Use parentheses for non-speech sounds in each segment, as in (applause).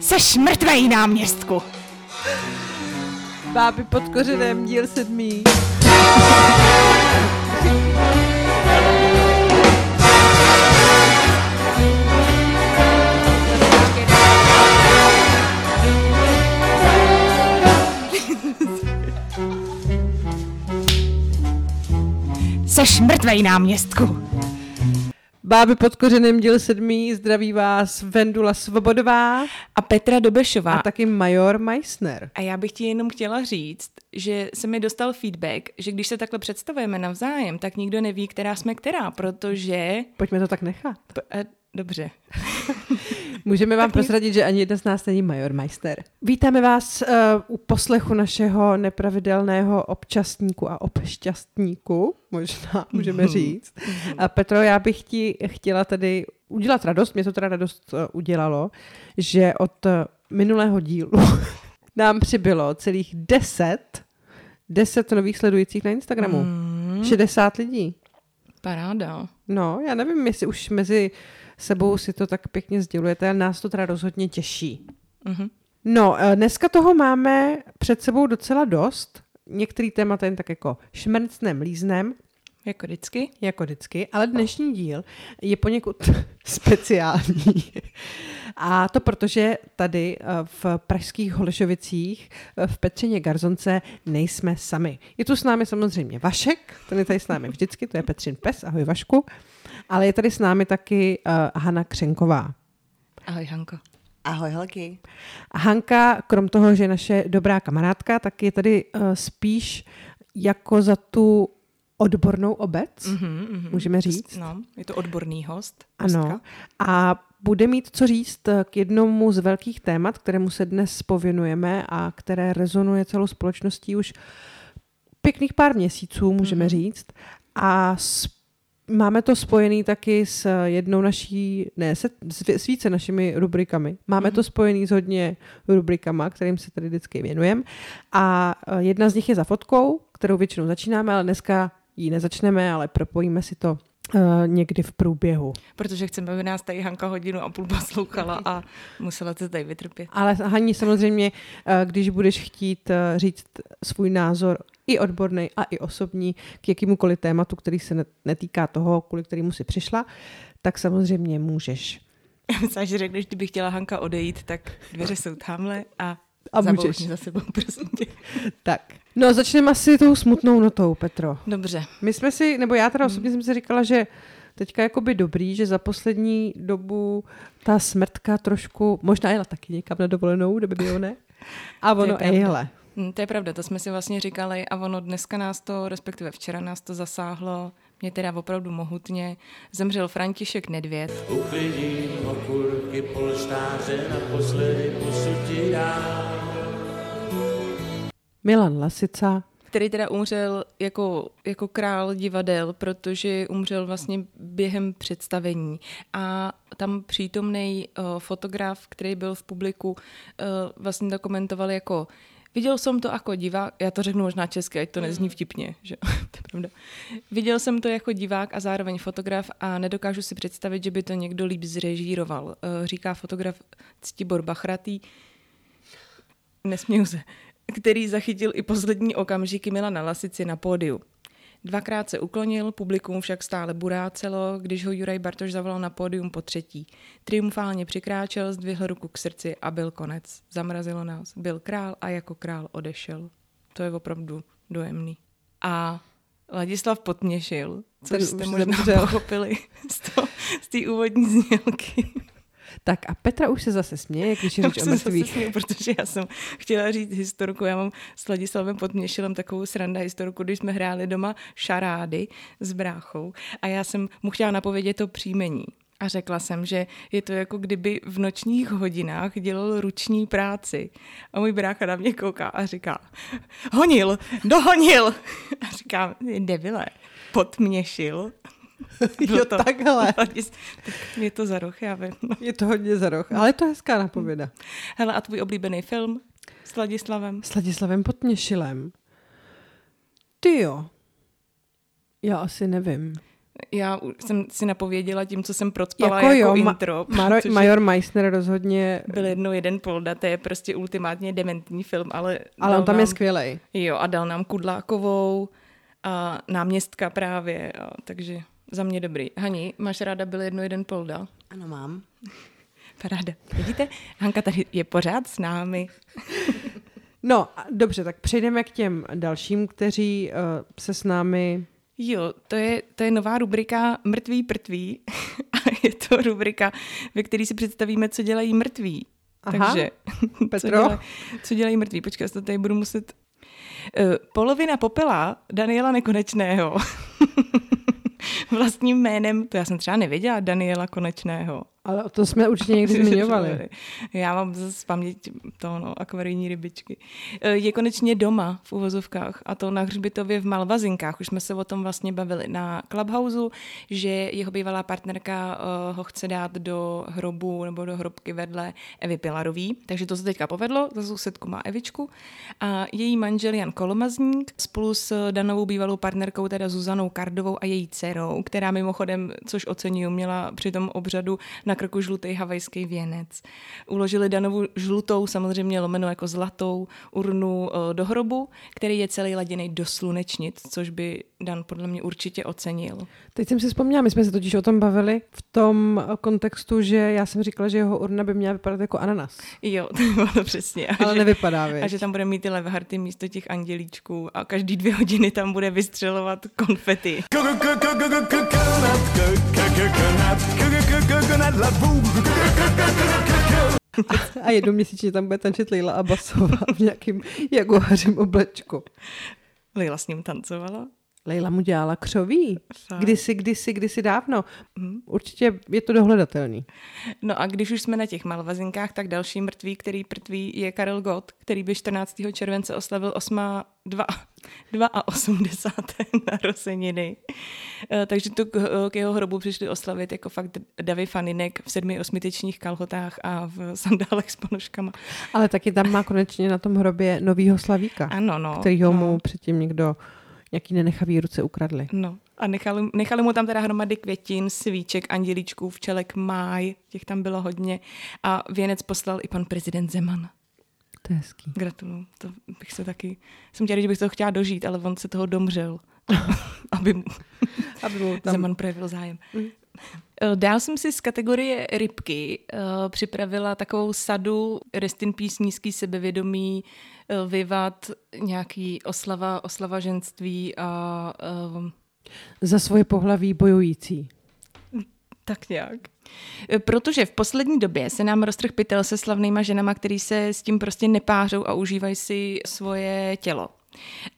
Seš mrtvej náměstku. Báby pod kořenem, díl sedmý. Seš mrtvej náměstku. Báby pod kořenem, díl sedmý, zdraví vás Vendula Svobodová A Petra Dobešová. a taky Major Meissner. A já bych ti jenom chtěla říct, že se mi dostal feedback, že když se takhle představujeme navzájem, tak nikdo neví, která jsme která, protože... Pojďme to tak nechat. P- eh, dobře. (laughs) Můžeme vám prozradit, že ani jedna z nás není Major Meister. Vítáme vás uh, u poslechu našeho nepravidelného občastníku a obšťastníku, možná (laughs) můžeme říct. A Petro, já bych ti chtěla tady udělat radost, mě to teda radost uh, udělalo, že od uh, minulého dílu (laughs) nám přibylo celých 10, 10 nových sledujících na Instagramu. Mm, 60 lidí. paráda. No, já nevím, jestli už mezi sebou si to tak pěkně sdělujete, ale nás to teda rozhodně těší. Mhm. No, eh, dneska toho máme před sebou docela dost. Některý témata jen tak jako šmrcnem, líznem, Jako vždycky. jako vždycky, ale dnešní díl je poněkud (laughs) speciální. A to protože tady eh, v pražských Holešovicích eh, v Petřině Garzonce nejsme sami. Je tu s námi samozřejmě Vašek, ten je tady s námi vždycky, to je Petřin pes, ahoj Vašku. Ale je tady s námi taky uh, Hana Křenková. Ahoj, Hanko. Ahoj holky. A Hanka, krom toho, že je naše dobrá kamarádka, tak je tady uh, spíš jako za tu odbornou obec, Mhm, mhm. můžeme říct. No, je to odborný host. Ano. hostka. A bude mít co říct eh, k jednomu z velkých témat, kterému se dnes pověnujeme a které rezonuje celou společností už pěkných pár měsíců, můžeme Mhm. říct. A s, máme to spojený taky s jednou naší, ne, se, s, více našimi rubrikami. Máme Mhm. to spojený s hodně rubrikama, kterým se tady vždycky věnujeme. A eh, jedna z nich je za fotkou, kterou většinou začínáme, ale dneska ji nezačneme, ale propojíme si to eh, někdy v průběhu. Protože chceme, aby nás tady Hanka hodinu a půl poslouchala a musela to tady vytrpět. Ale Haní, samozřejmě, eh, když budeš chtít eh, říct svůj názor i odborný a i osobní k jakémukoliv tématu, který se ne- netýká toho, kvůli kterému si přišla, tak samozřejmě můžeš. (laughs) Já myslím, že řekneš, kdyby chtěla Hanka odejít, tak dveře jsou tamhle a, A můžeš. za sebou, (laughs) prosím tě. Tak. No, začneme asi tou smutnou notou, Petro. Dobře. My jsme si, nebo já teda osobně jsem si říkala, že teďka je jakoby dobrý, že za poslední dobu ta smrtka trošku, možná jela taky někam na dovolenou, kdyby bylo ne. (laughs) A ono, ejhle. Hm, To je pravda, to jsme si vlastně říkali a ono dneska nás to, respektive včera nás to zasáhlo, mě teda opravdu mohutně. Zemřel František Nedvěd, Uklidím okurky polštáře, naposledy dám. Milan Lasica, který teda umřel jako, jako král divadel, protože umřel vlastně během představení. A tam přítomný uh, fotograf, který byl v publiku, uh, vlastně to komentoval jako Viděl jsem to jako divák, já to řeknu možná česky, ať to nezní vtipně, že (laughs) to je pravda. Viděl jsem to jako divák a zároveň fotograf a nedokážu si představit, že by to někdo líp zrežíroval. Uh, říká fotograf Ctibor Bachratý, nesměju se, který zachytil i poslední okamžiky Milana Lasici na pódiu. Dvakrát se uklonil, publikum však stále burácelo, když ho Juraj Bartoš zavolal na pódium po třetí. Triumfálně přikráčel, zdvihl ruku k srdci a byl konec. Zamrazilo nás. Byl král a jako král odešel. To je opravdu dojemný. A Ladislav Potměšil, což Ten jste možná pochopili z té úvodní znělky. Tak a Petra už se zase směje, když je řeč o mrtvých. směju, protože já jsem chtěla říct historku. Já mám s Ladislavem Podměšilem takovou sranda historku, když jsme hráli doma šarády s bráchou a já jsem mu chtěla napovědět to příjmení. A řekla jsem, že je to jako kdyby v nočních hodinách dělal ruční práci. A můj brácha na mě kouká a říká, honil, dohonil. (laughs) A říkám, debile, potměšil. (laughs) Jo, takhle. Ladis- tak je to za roh, já vím. No. (laughs) Je to hodně za roh, ale je to hezká napověda. Hele, a tvůj oblíbený film s Ladislavem? S Ladislavem Potměšilem. Ty jo. Já asi nevím. Já jsem si napověděla tím, co jsem procpala jako, jako jo, intro. Ma- Maro- Major Meissner rozhodně, Byl jedno jeden polda, to je prostě ultimátně dementní film, ale... ale on tam nám, je skvělej. Jo, a dal nám Kudlákovou a náměstka právě, a, takže za mě dobrý. Hani, máš ráda byl jedno jeden polda? Ano, mám. (laughs) Paráda. Vidíte, Hanka tady je pořád s námi. (laughs) No, dobře, tak přejdeme k těm dalším, kteří uh, se s námi... Jo, to je, to je nová rubrika Mrtví prtví. (laughs) A je to rubrika, ve které si představíme, co dělají mrtví. Aha, Takže, co, Petro? dělají, co dělají mrtví? Počkej, já to tady budu muset... Uh, polovina popela Daniela Nekonečného. (laughs) Vlastním jménem, to já jsem třeba nevěděla, Daniela Konečného. Ale o tom jsme určitě někdy (laughs) zmiňovali. Já mám z paměť to, no, akvarijní rybičky. E, Je konečně doma v uvozovkách a to na hřbitově v Malvazinkách. Už jsme se o tom vlastně bavili na Clubhouse, že jeho bývalá partnerka e, ho chce dát do hrobu nebo do hrobky vedle Evy Pilarový. Takže to se teďka povedlo, za sousedku má Evičku. A její manžel Jan Kolomazník spolu s Danovou bývalou partnerkou, teda Zuzanou Kardovou a její dcerou, která mimochodem, což oceňuju, měla při tom obřadu na krku žlutý havajský věnec. Uložili Danovu žlutou, samozřejmě lomeno jako zlatou urnu eh, do hrobu, který je celý laděný do slunečnic, což by Dan podle mě určitě ocenil. Teď jsem si vzpomněla, my jsme se totiž o tom bavili v tom kontextu, že já jsem říkala, že jeho urna by měla vypadat jako ananas. Jo, (laughs) to bylo přesně. A Ale že, nevypadá, a viď? že tam bude mít ty leveharty místo těch andělíčků a každý dvě hodiny tam bude vystřelovat konfety. A jednou měsíčně tam bude tančit Leila Abbasová v nějakým jaguářím oblečku. Lila s ním tancovala. Leila mu dělala křoví. Fakt. Kdysi, kdysi, kdysi dávno. Mhm. Určitě je to dohledatelný. No a když už jsme na těch malvazinkách, tak další mrtvý, který prtví, je Karel Gott, který by 14. července oslavil 8, 2, 82. narozeniny. Eh, Takže tu k, k jeho hrobu přišli oslavit jako fakt Davy Faninek v sedmi osmitečních kalhotách a v sandálech s ponožkama. Ale taky tam má konečně na tom hrobě novýho slavíka, Ano, no. kterýho no. mu předtím někdo nějaký nenechavý ruce ukradli. No a nechali, nechali mu tam teda hromady květin, svíček, andělíčků, včelek, máj, těch tam bylo hodně. A věnec poslal i pan prezident Zeman. To je hezký. Gratuluju. To bych se taky... Jsem chtěla že bych to chtěla dožít, ale on se toho domřel. (laughs) aby mu Aby mu tam... Zeman projevil zájem. Eh, Dál jsem si z kategorie rybky uh, připravila takovou sadu Rest in Peace, nízký sebevědomí, uh, vyvat, nějaký oslava, oslava ženství a uh, Za svoje pohlaví bojující. Tak nějak. E, Protože v poslední době se nám roztrh pytel se slavnýma ženama, který se s tím prostě nepářou a užívají si svoje tělo.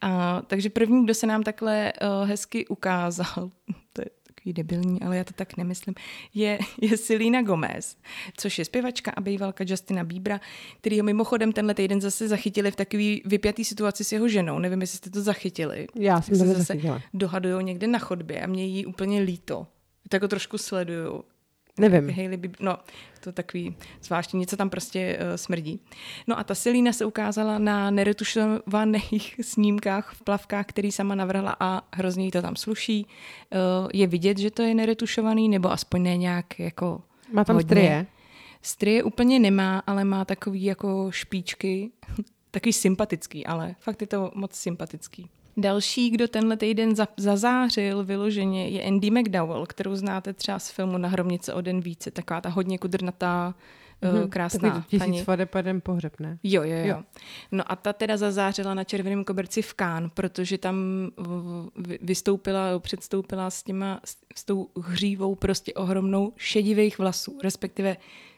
A, takže první, kdo se nám takhle uh, hezky ukázal, (laughs) to je takový debilní, ale já to tak nemyslím, je, je Selena Gomez, což je zpěvačka a bývalka Justina Biebera, který ho mimochodem tenhle týden zase zachytili v takový vypjatý situaci s jeho ženou. Nevím, jestli jste to zachytili. Já jsem to se zase dohadujou někde na chodbě a mě jí úplně líto. Tak ho trošku sleduju. Nevím. Hailey Bieber, no, to takový zvláštní, něco tam prostě uh, smrdí. No a ta Selina se ukázala na neretušovaných (laughs) snímkách v plavkách, který sama navrhla a hrozně jí to tam sluší. Uh, je vidět, že to je neretušovaný, nebo aspoň ne nějak jako Má tam hodně. strie. Strie úplně nemá, ale má takový jako špičky, (laughs) takový sympatický, ale fakt je to moc sympatický. Další, kdo tenhle týden za- zazářil vyloženě, je Andy McDowell, kterou znáte třeba z filmu Na hromnice o den více, taková ta hodně kudrnatá, mm-hmm. krásná tisíc paní. jeden pohřeb, ne? Jo, jo, jo, Jo. No a ta teda zazářila na Červeném koberci v Kán, protože tam vy- vystoupila, předstoupila s, těma, s, s tou hřívou prostě ohromnou šedivých vlasů, respektive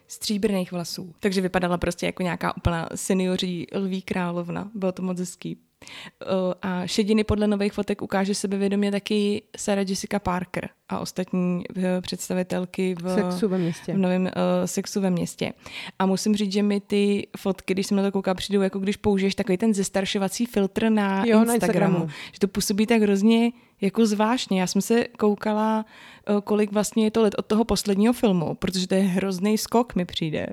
stříbrných vlasů. Takže vypadala prostě jako nějaká úplná senioří lví královna. Bylo to moc hezký. O, A šediny podle nových fotek ukáže sebevědomě taky Sarah Jessica Parker a ostatní eh, představitelky v, Sexu ve městě. v novém uh, sexu ve městě. A musím říct, že mi ty fotky, když jsem na to koukala, přijdou jako když použiješ takový ten zestaršovací filtr na, Jo, Instagramu, na Instagramu. Že to působí tak hrozně jako zvláštně. Já jsem se koukala, uh, kolik vlastně je to let od toho posledního filmu, protože to je hrozný skok mi přijde.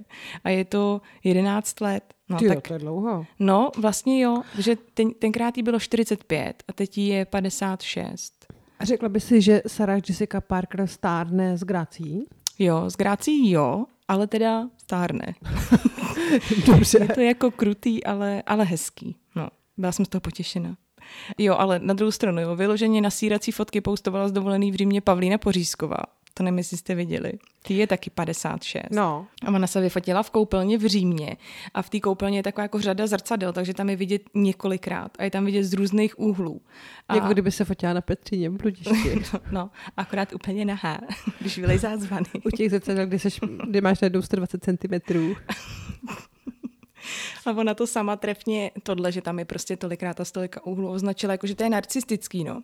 A je to 11 let. No, Ty jo, tak, to je dlouho. no, vlastně jo, že ten, tenkrát jí bylo 45 a teď jí je 56. A řekla by si, že Sarah Jessica Parker stárne s Grací? Jo, s Grácí jo, ale teda stárne. (laughs) Dobře. Je to jako krutý, ale, ale hezký. No, byla jsem z toho potěšena. Jo, ale na druhou stranu, jo, vyloženě na sírací fotky poustovala z dovolený v Římě Pavlína Pořízková. To nevím, jestli jste viděli. Ty je taky 56. No, A ona se vyfotila v koupelně v Římě a v té koupelně je taková jako řada zrcadel, takže tam je vidět několikrát a je tam vidět z různých úhlů. A, jako kdyby se fotila na Petříně v bludišti. (laughs) no, akorát úplně nahá, když vylejzá zvany. U těch zrcadel, kdy, seš, kdy máš najednou 120 cm. (laughs) A ona to sama trefně, tohle, že tam je prostě tolikrát a stolika úhlů, označila jako, že to je narcistický, no.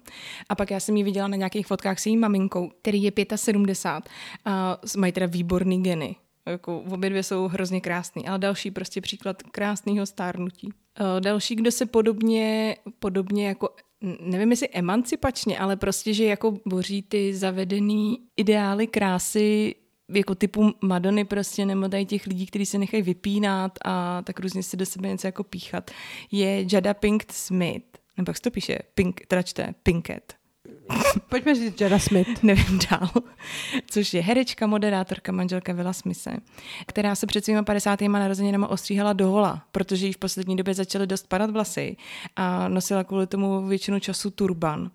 A pak já jsem ji viděla na nějakých fotkách s její maminkou, který je 75 a mají teda výborný geny. Jako obě dvě jsou hrozně krásný, ale další prostě příklad krásného stárnutí. Eh, Další, kdo se podobně, podobně jako nevím jestli emancipačně, ale prostě, že jako boří ty zavedený ideály krásy jako typu Madony prostě, nebo tady těch lidí, kteří se nechají vypínat a tak různě si do sebe něco jako píchat, je Jada Pinkett Smith, nebo jak se to píše, Pink, teda čte, Pinkett, (laughs) Pojďme říct Jada Smith. (laughs) nevím dál, což je herečka, moderátorka, manželka Vila Smise, která se před svýma 50. narozeninama ostříhala do hola, protože jí v poslední době začaly dost padat vlasy a nosila kvůli tomu většinu času turban.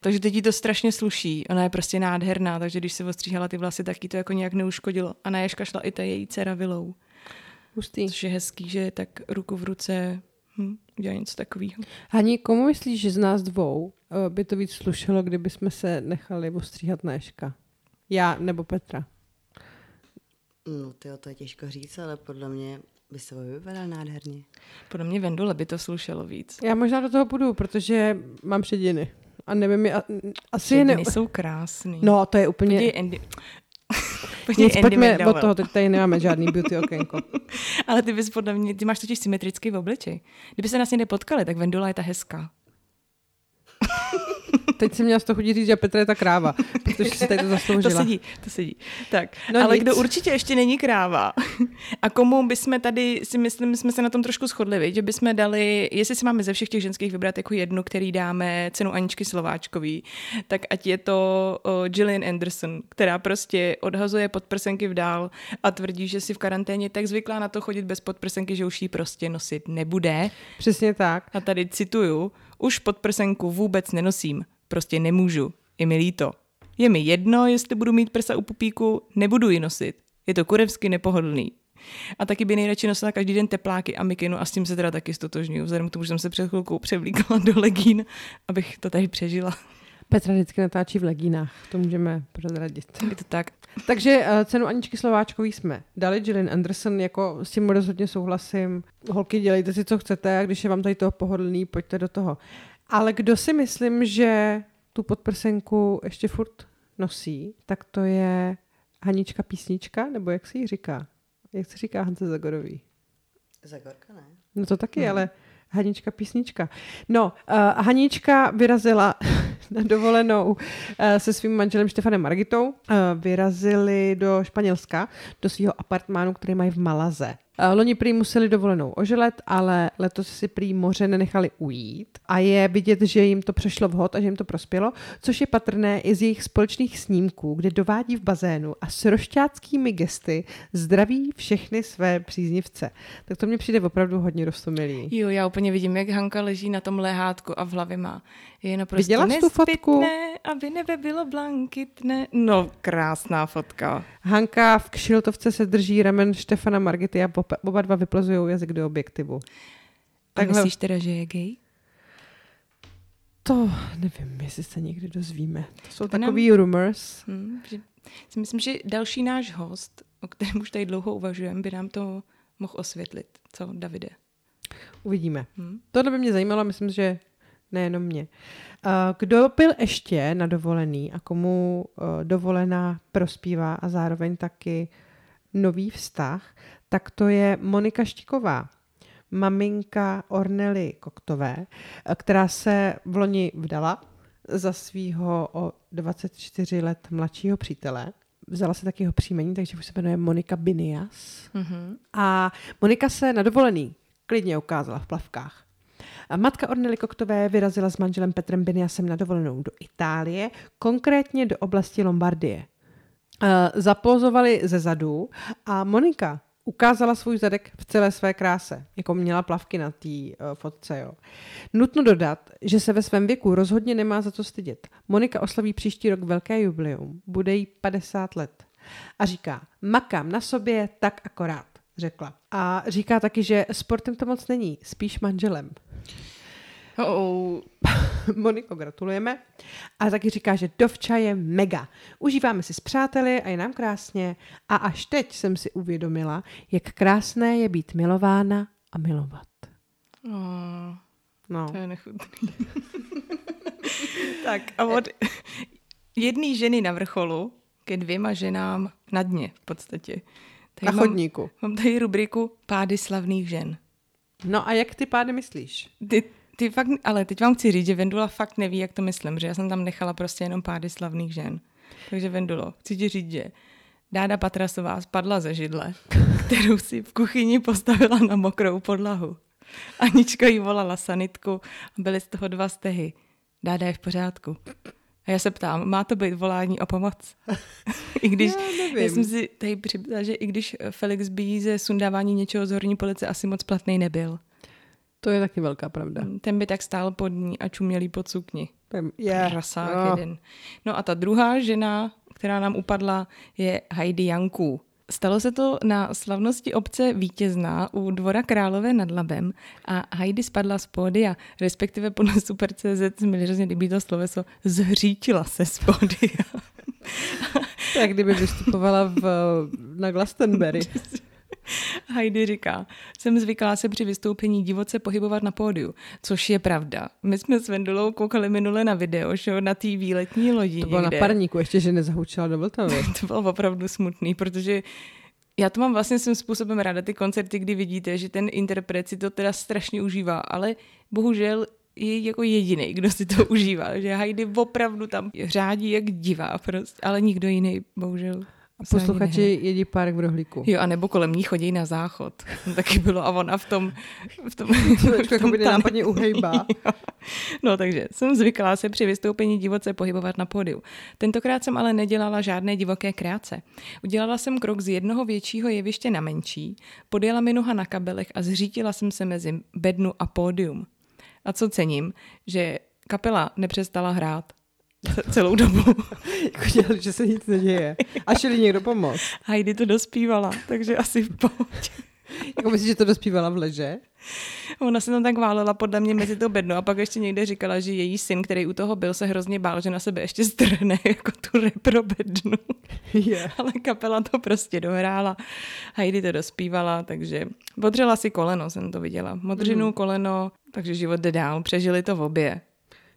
Takže teď jí to strašně sluší, ona je prostě nádherná, takže když se ostříhala ty vlasy, tak jí to jako nějak neuškodilo. A na ježka šla i ta její dcera Vilou, Hustý. což je hezký, že tak ruku v ruce hm, udělá něco takového. Hani, komu myslíš, že z nás dvou eh, by to víc slušelo, kdyby jsme se nechali ostříhat na Ježka? Já nebo Petra? No, tyjo, to je těžko říct, ale podle mě by se vypadal nádherně. Podle mě Vendule by to slušelo víc. Já možná do toho půjdu, protože mám přediny. A nevím, a, asi je ne... Jsou krásný. No, to je úplně... Podívej Andy. Podívej Nic, pojďme od toho, teď tady nemáme žádný beauty (laughs) okénko. Ale ty bys podle mě, ty máš totiž symetrický v obliči. Kdyby se nás někde potkali, tak Vendula je ta hezká. Teď jsem měla z toho chudí říct, že Petra je ta kráva, protože si tady to To zasloužila. sedí, to sedí. Tak, No ale nic. kdo určitě ještě není kráva a komu bychom tady, si myslím, jsme se na tom trošku shodli, viď? že bychom dali, jestli si máme ze všech těch ženských vybrat jako jednu, který dáme cenu Aničky Slováčkový, tak ať je to o, Gillian Anderson, která prostě odhazuje podprsenky v dál a tvrdí, že si v karanténě tak zvyklá na to chodit bez podprsenky, že už ji prostě nosit nebude. Přesně tak. A tady cituju, už podprsenku vůbec nenosím, prostě nemůžu, je mi líto. Je mi jedno, jestli budu mít prsa u pupíku, nebudu ji nosit. Je to kurevsky nepohodlný. A taky by nejradši nosila každý den tepláky a mikinu a s tím se teda taky stotožňuju, vzhledem k tomu, že jsem se před chvilkou převlíkala do legín, abych to tady přežila. Petra vždycky natáčí v legínách, to můžeme prozradit. Je to tak. Takže uh, cenu Aničky Slováčkový jsme dali Gillian Anderson, jako s tím rozhodně souhlasím. Holky, dělejte si, co chcete a když je vám tady toho pohodlný, pojďte do toho. Ale kdo si myslím, že tu podprsenku ještě furt nosí, tak to je Hanička písnička, nebo jak se jí říká? Jak se říká Hance Zagorový? Zagorka ne? No to taky, Hmm. ale Hanička písnička. No, uh, Hanička vyrazila (laughs) na dovolenou uh, se svým manželem Štefanem Margitou. Uh, vyrazili do Španělska, do svého apartmánu, který mají v Malaze. Uh, loni prý museli dovolenou oželet, ale letos si prý moře nenechali ujít a je vidět, že jim to přešlo vhod a že jim to prospělo, což je patrné i z jejich společných snímků, kde dovádí v bazénu a s rošťáckými gesty zdraví všechny své příznivce. Tak to mně přijde opravdu hodně rostomilý. Jo, já úplně vidím, jak Hanka leží na tom lehátku a v hlavě má. Je naprosto Viděla tu fotku? aby nebe bylo blankitné. No, krásná fotka. Hanka v kšiltovce se drží ramen Štefana Margity a oba, oba dva vyplazují jazyk do objektivu. A Takhle- myslíš teda, že je gay? To nevím, jestli se někdy dozvíme. To jsou To nám- takový rumors. Hm, že, si myslím, že další náš host, o kterém už tady dlouho uvažujeme, by nám to mohl osvětlit. Co, Davide? Uvidíme. Hm? Tohle by mě zajímalo, myslím, že nejenom mě. Kdo byl ještě na dovolený a komu uh, dovolená prospívá a zároveň taky nový vztah, tak to je Monika Štiková, maminka Ornely Koktové, která se v loni vdala za svého o 24 let mladšího přítele. Vzala se taky jeho příjmení, takže už se jmenuje Monika Binias. Mm-hmm. A Monika se na dovolený klidně ukázala v plavkách. A matka Ornely Koktové vyrazila s manželem Petrem Biniasem na dovolenou do Itálie, konkrétně do oblasti Lombardie. Eh, Zapozovali ze zadu a Monika ukázala svůj zadek v celé své kráse, jako měla plavky na té uh, fotce. Jo. Nutno dodat, že se ve svém věku rozhodně nemá za co stydět. Monika oslaví příští rok velké jubileum, bude jí 50 let. A říká, makám na sobě tak akorát, řekla. A říká taky, že sportem to moc není, spíš manželem. Oh, (laughs) Moniko, gratulujeme. A taky říká, že dovča je mega. Užíváme si s přáteli a je nám krásně. A až teď jsem si uvědomila, jak krásné je být milována a milovat. oh, No. to je nechutný. (laughs) tak a od jedné ženy na vrcholu ke dvěma ženám na dně v podstatě. Na mám, chodníku. mám tady rubriku Pády slavných žen. No a jak ty pády myslíš? Ty, ty fakt, ale teď vám chci říct, že Vendula fakt neví, jak to myslím, že já jsem tam nechala prostě jenom pády slavných žen. Takže Vendulo, chci ti říct, že Dáda Patrasová spadla ze židle, (laughs) kterou si v kuchyni postavila na mokrou podlahu. Anička jí volala sanitku a byly z toho dva stehy. Dáda je v pořádku. A já se ptám, má to být volání o pomoc? (laughs) I když, Já nevím. já jsem si tady připsala, že i když Felix Bí ze sundávání něčeho z horní police asi moc platný nebyl. To je taky velká pravda. Ten by tak stál pod ní a čumělý pod sukni. Je. Krasák No. jeden. No a ta druhá žena, která nám upadla, je Heidi Janků. Stalo se to na slavnosti obce Vítězná u dvora Králové nad Labem a Heidi spadla z pódia, respektive podle Super.cz mi hrozně líbí to sloveso, zhřítila se z pódia. Tak kdyby vystupovala v, na Glastonbury. (laughs) (laughs) Heidi říká, jsem zvyklá se při vystoupení divoce pohybovat na pódiu, což je pravda. My jsme s Vendulou koukali minule na video, že na té výletní lodi To bylo na někde. parníku, ještě, že nezahučila do Vltavy. (laughs) to bylo opravdu smutný, protože já to mám vlastně svým způsobem ráda, ty koncerty, kdy vidíte, že ten interpret si to teda strašně užívá, ale bohužel je jako jediný, kdo si to užívá, že Heidi opravdu tam řádí jak divá prostě, ale nikdo jiný bohužel A posluchači jedí párek v rohlíku. Jo, a nebo kolem ní chodí na záchod. To taky bylo a ona v tom... V tom, (laughs) jako by nenápadně uhejbá. Jo. (laughs) No takže jsem zvyklá se při vystoupení divoce pohybovat na pódiu. Tentokrát jsem ale nedělala žádné divoké kreace. Udělala jsem krok z jednoho většího jeviště na menší, podjela mi noha na kabelech a zřítila jsem se mezi bednu a pódium. A co cením, že kapela nepřestala hrát (laughs) celou dobu. (laughs) Jako dělali, že se nic neděje. A šli někdo pomoct. Heidi to dospívala, takže asi v pohodě. (laughs) Jako myslíš, že to dospívala v leže? Ona se tam tak válela podle mě mezi to bedno a pak ještě někde říkala, že její syn, který u toho byl, se hrozně bál, že na sebe ještě strhne jako tu repro bednu. Je. Ale kapela to prostě dohrála. Heidi to dospívala, takže odřela si koleno, jsem to viděla. Modřinu, koleno, takže život jde dál. Přežili to v obě.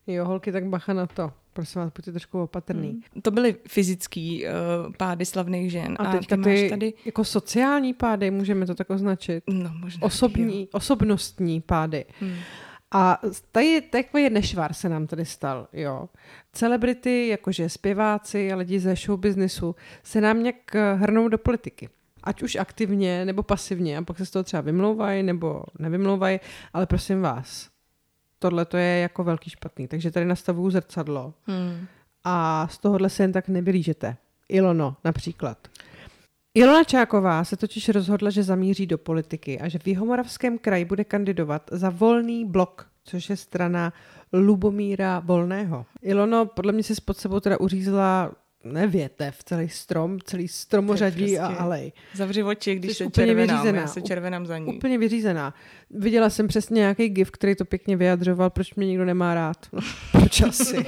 Jo, holky, tak bacha na to. Prosím vás, buďte trošku opatrný. To byly fyzický uh, pády slavných žen. A teďka ty máš tady... jako sociální pády, můžeme to tak označit. No, možná. Osobní, osobnostní pády. Hmm. A tady takový nešvar se nám tady stal, jo. Celebrity, jakože zpěváci a lidi ze showbiznisu se nám nějak eh, hrnou do politiky. Ať už aktivně nebo pasivně a pak se z toho třeba vymlouvají nebo nevymlouvají, ale prosím vás, tohle to je jako velký špatný. Takže tady nastavuju zrcadlo Hmm. a z tohohle se jen tak nevylížete. Ilono například. Ilona Čáková se totiž rozhodla, že zamíří do politiky a že v Jihomoravském kraji bude kandidovat za volný blok, což je strana Lubomíra Volného. Ilono podle mě si pod sebou teda uřízla ne větev, celý strom, celý stromořadí a prostě alej. Zavři oči, když Jsi se úplně červenám. vyřízená. Já se červenám za ní. Úplně vyřízená. Viděla jsem přesně nějaký gif, který to pěkně vyjadřoval, proč mě nikdo nemá rád. No, (laughs) proč asi?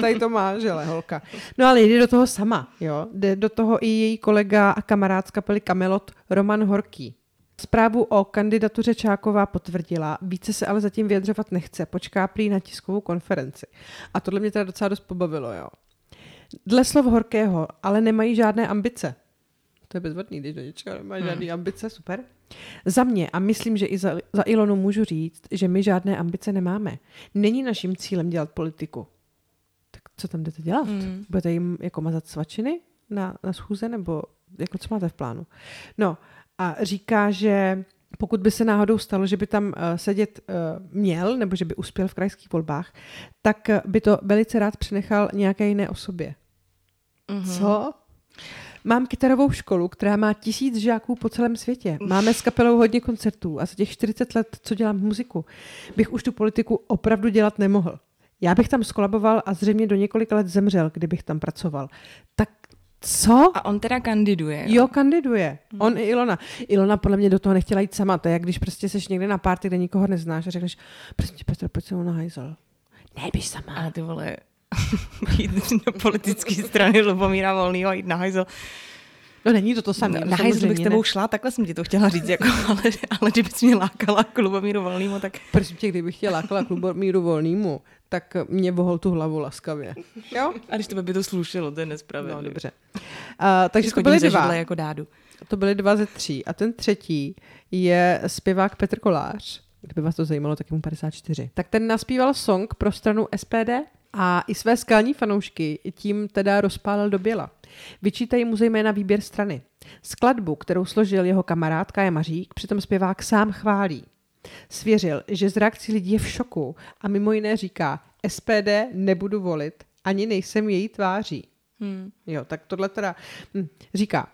Tady to má, žele, holka. No ale jde do toho sama, jo. Jde do toho i její kolega a kamarád z kapely Kamelot Roman Horký. Zprávu o kandidatuře Čáková potvrdila, více se ale zatím vyjadřovat nechce, počká prý na tiskovou konferenci. A tohle mě teda docela dost pobavilo, jo. Dle slov Horkého, ale nemají žádné ambice. To je bezvadný, když do něčeho nemá Hmm. žádný ambice, super. Za mě a myslím, že i za, za Ilonu můžu říct, že my žádné ambice nemáme. Není naším cílem dělat politiku. Tak co tam jdete dělat? Hmm. Budete jim jako mazat svačiny na, na schůze, nebo jako co máte v plánu? No a říká, že pokud by se náhodou stalo, že by tam uh, sedět uh, měl, nebo že by uspěl v krajských volbách, tak uh, by to velice rád přenechal nějaké jiné osobě. Mhm. Co? Mám kytarovou školu, která má tisíc žáků po celém světě. Máme s kapelou hodně koncertů a za těch 40 let, co dělám muziku, bych už tu politiku opravdu dělat nemohl. Já bych tam skolaboval a zřejmě do několika let zemřel, kdybych tam pracoval. Tak co? A on teda kandiduje. Jo, kandiduje. On i Ilona. Ilona podle mě do toho nechtěla jít sama. To je jak když prostě seš někde na párty, kde nikoho neznáš a řekneš, prostě Petr, pojď se mnou na hajzel. Ne, běž sama. Ale ty vole, jít do politické strany Lubomíra Volnýho a jít na hajzel. No není to to samé. Na, hajzel bych s tebou ne. šla, takhle jsem ti to chtěla říct, jako, (laughs) ale, ale kdybys mě lákala k Lubomíru Volnýmu, tak Prosím tě, kdybych chtěla lákala k míru volnýmu, tak mě vohol tu hlavu laskavě. Jo? a když to by to slušelo, to je nespravedlivé. No, dobře. Uh, takže to byly dva. jako dádu. To byly dva ze tří. A ten třetí je zpěvák Petr Kolář. Kdyby vás to zajímalo, tak je mu 54. Tak ten naspíval song pro stranu SPD a i své skalní fanoušky tím teda rozpálil do běla. Vyčítají mu zejména výběr strany. Skladbu, kterou složil jeho kamarád Kaja Mařík, přitom zpěvák sám chválí. Svěřil, že z reakcí lidí je v šoku a mimo jiné říká, SPD nebudu volit, ani nejsem její tváří. Hmm. Jo, tak tohle teda hm, říká.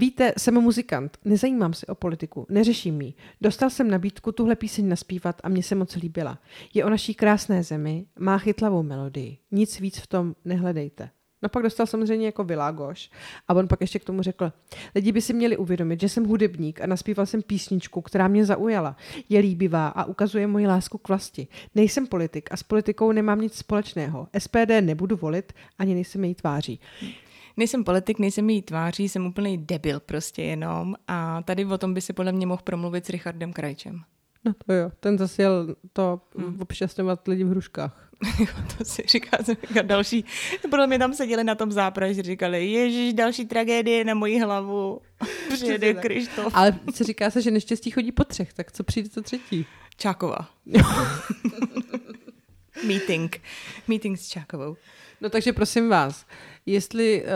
Víte, jsem muzikant, nezajímám se o politiku, neřeším ji. Dostal jsem nabídku tuhle píseň naspívat a mně se moc líbila. Je o naší krásné zemi, má chytlavou melodii. Nic víc v tom nehledejte. No pak dostal samozřejmě jako Világoš a on pak ještě k tomu řekl, lidi by si měli uvědomit, že jsem hudebník a naspíval jsem písničku, která mě zaujala. Je líbivá a ukazuje moji lásku k vlasti. Nejsem politik a s politikou nemám nic společného. SPD nebudu volit, ani nejsem její tváří. Nejsem politik, nejsem její tváří, jsem úplný debil prostě jenom a tady o tom by si podle mě mohl promluvit s Richardem Krajčem. No to jo, ten zase jel to hmm. obšťastňovat lidi v hruškách. (laughs) to si říká, jsem říká další. Podle mě tam seděli na tom zápraži, říkali, ježiš, další tragédie na moji hlavu. (laughs) Přijede. Krištof. Ale se říká se, že neštěstí chodí po třech, tak co přijde to třetí? Čákova. (laughs) Meeting. Meeting s Čákovou. No takže prosím vás, jestli uh,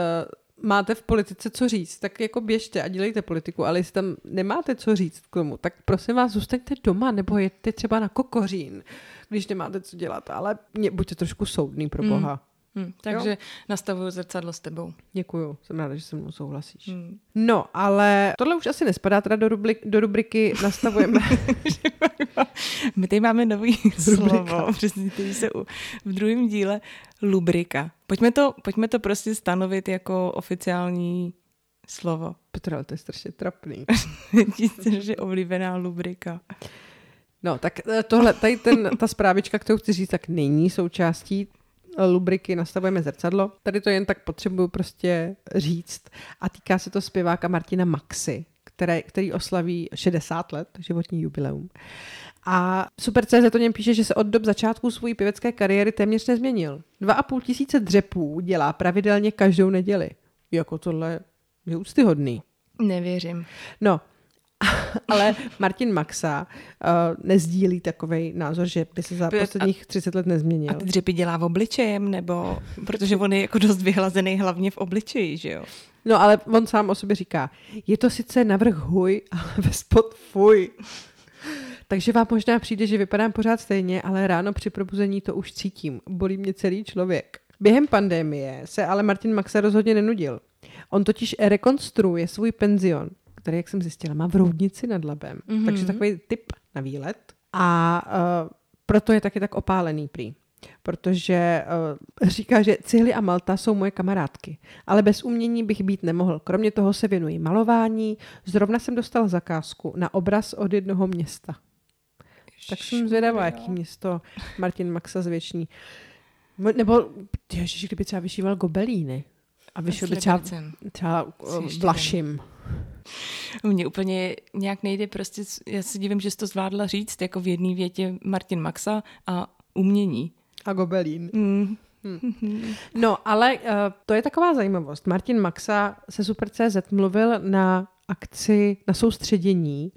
máte v politice co říct, tak jako běžte a dělejte politiku, ale jestli tam nemáte co říct k tomu, tak prosím vás, zůstaňte doma nebo jeďte třeba na kokořín, když nemáte co dělat, ale buďte trošku soudný pro boha. Hm, takže jo? nastavuju zrcadlo s tebou. Děkuju, jsem ráda, že se mnou souhlasíš. Hm. No, ale tohle už asi nespadá teda do, rubrik, do rubriky Nastavujeme. (laughs) (laughs) My tady máme nový slovo, přesně, který se u, v druhém díle lubrika. Pojďme to, pojďme to prostě stanovit jako oficiální slovo. Petr, ale to je strašně trapný. (laughs) Ti strašně oblíbená lubrika. No, tak eh, tohle, tady ten, ta zprávička, kterou chci říct, tak není součástí lubriky Nastavujeme zrcadlo. Tady to jen tak potřebuju prostě říct. A týká se to zpěváka Martina Maxi, které, který oslaví 60 let, životní jubileum. A Super.cz to něm píše, že se od dob začátku své pěvecké kariéry téměř nezměnil. Dva a půl tisíce dřepů dělá pravidelně každou neděli. Jako tohle je úctyhodný. Nevěřím. No, (laughs) ale Martin Maxa uh, nezdílí takový názor, že by se za posledních 30 let nezměnil. A ty dřepy dělá v obličejem, nebo protože on je jako dost vyhlazený hlavně v obličeji, že jo? No ale on sám o sobě říká, je to sice navrh huj, (laughs) ale ve spod fuj. Takže vám možná přijde, že vypadám pořád stejně, ale ráno při probuzení to už cítím. Bolí mě celý člověk. Během pandemie se ale Martin Maxa rozhodně nenudil. On totiž rekonstruuje svůj penzion, který, jak jsem zjistila, má v Roudnici nad Labem. Mm-hmm. Mhm. Takže takový typ na výlet. A uh, proto je taky tak opálený prý. Protože uh, říká, že cihly a Malta jsou moje kamarádky. Ale bez umění bych být nemohl. Kromě toho se věnuji malování. Zrovna jsem dostal zakázku na obraz od jednoho města. Tak jsem zvědavá, jaký město Martin Maxa zvětší. Mo- Nebo, ježiš, kdyby třeba vyšíval gobelíny. A vyšel by třeba, třeba Vlašim. (laughs) Mně úplně nějak nejde prostě, já se divím, že jsi to zvládla říct, jako v jedné větě Martin Maxa a umění. A gobelín. Mm. (laughs) No, ale uh, to je taková zajímavost. Martin Maxa se Super.cz mluvil na akci, na soustředění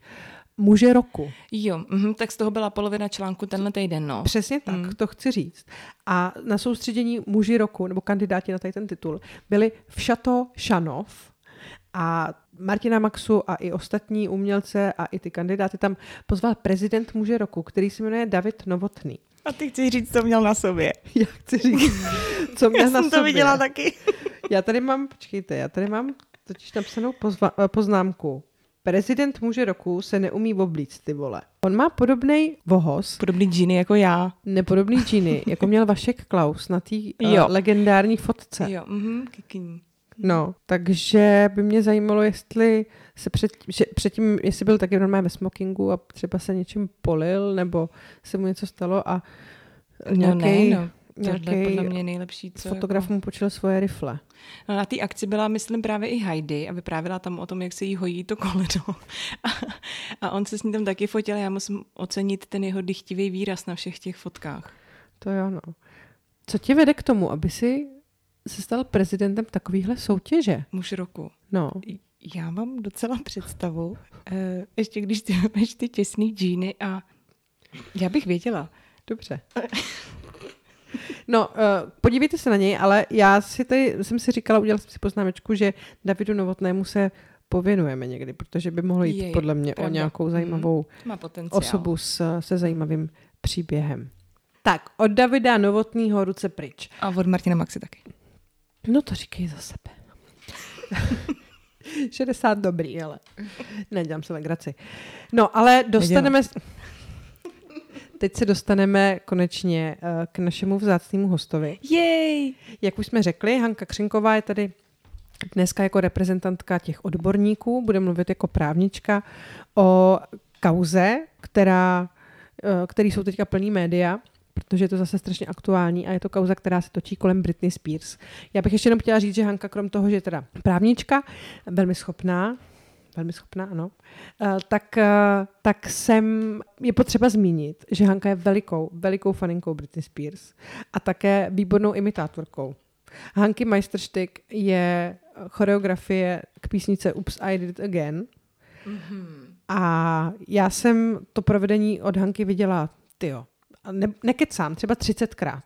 muže roku. Jo, mhm, tak z toho byla polovina článku tenhle týden, no. Přesně tak, Mm. to chci říct. A na soustředění muži roku, nebo kandidáti na tady ten titul, byli v Chateau Šanov a Martina Maxu a i ostatní umělce a i ty kandidáty tam pozval prezident muže roku, který se jmenuje David Novotný. A ty chci říct, co měl na sobě. (laughs) Já chci říct, co měl Já na jsem to viděla taky. (laughs) Já tady mám, počkejte, já tady mám totiž napsanou pozva, eh, poznámku. Prezident muže roku se neumí oblíct, ty vole. On má podobný vohos, Podobný džiny jako já. nepodobný džíny, jako měl Vašek Klaus na té uh, legendární fotce. Jo, mhm. No, takže by mě zajímalo, jestli se před, že předtím, jestli byl taky normálně ve smokingu a třeba se něčím polil, nebo se mu něco stalo a No nějaký, ne, no. Tohle je podle mě nejlepší, co fotograf jako... mu počil svoje rifle. No, na té akci byla, myslím, právě i Heidi a vyprávěla tam o tom, jak se jí hojí to koleno. (laughs) A, a on se s ní tam taky fotil. Já musím ocenit ten jeho dychtivý výraz na všech těch fotkách. To jo, no. Co tě vede k tomu, aby si se stal prezidentem takovýhle soutěže? Muž roku. No, Já mám docela představu, (laughs) eh, ještě když ty máš ty těsný džíny a já bych věděla. dobře. No, uh, podívejte se na něj, ale já si tady, jsem si říkala, udělala jsem si poznámečku, že Davidu Novotnému se pověnujeme někdy, protože by mohlo jít Je, podle mě pravda. o nějakou zajímavou Má potenciál. osobu s, se zajímavým příběhem. Tak, od Davida Novotného ruce pryč. A od Martina Maxi taky. No to říkej za sebe. (laughs) 60 dobrý, ale nedělám se legraci. No, ale dostaneme... Teď se dostaneme konečně eh, k našemu vzácnému hostovi. Jej! Jak už jsme řekli, Hanka Křinková je tady dneska jako reprezentantka těch odborníků, bude mluvit jako právnička o kauze, která, eh, který jsou teďka plný média, protože je to zase strašně aktuální a je to kauza, která se točí kolem Britney Spears. Já bych ještě jenom chtěla říct, že Hanka krom toho, že je teda právnička, velmi schopná, velmi schopná, ano, eh, tak, eh, tak jsem, je potřeba zmínit, že Hanka je velikou, velikou faninkou Britney Spears a také výbornou imitátorkou. Hanky Meisterstück je choreografie k písnice Oops, I Did It Again. A já jsem to provedení od Hanky viděla, tyjo, ne, nekecám, třeba 30krát.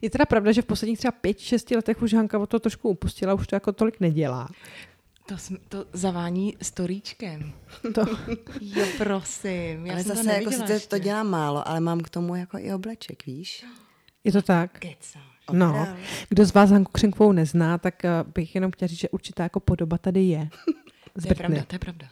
Je teda pravda, že v posledních třeba 5-6 letech už Hanka o to trošku upustila, už to jako tolik nedělá. To, jsme, to zavání storíčkem. To, (laughs) Jo, prosím. Já ale jsem zase to jako neviděla sice ještě. to dělám málo, ale mám k tomu jako i obleček, víš? je to tak? Kecáš. No, kdo z vás Hanku Křenkovou nezná, tak eh, bych jenom chtěla říct, že určitá jako podoba tady je. Z To je pravda, to je pravda.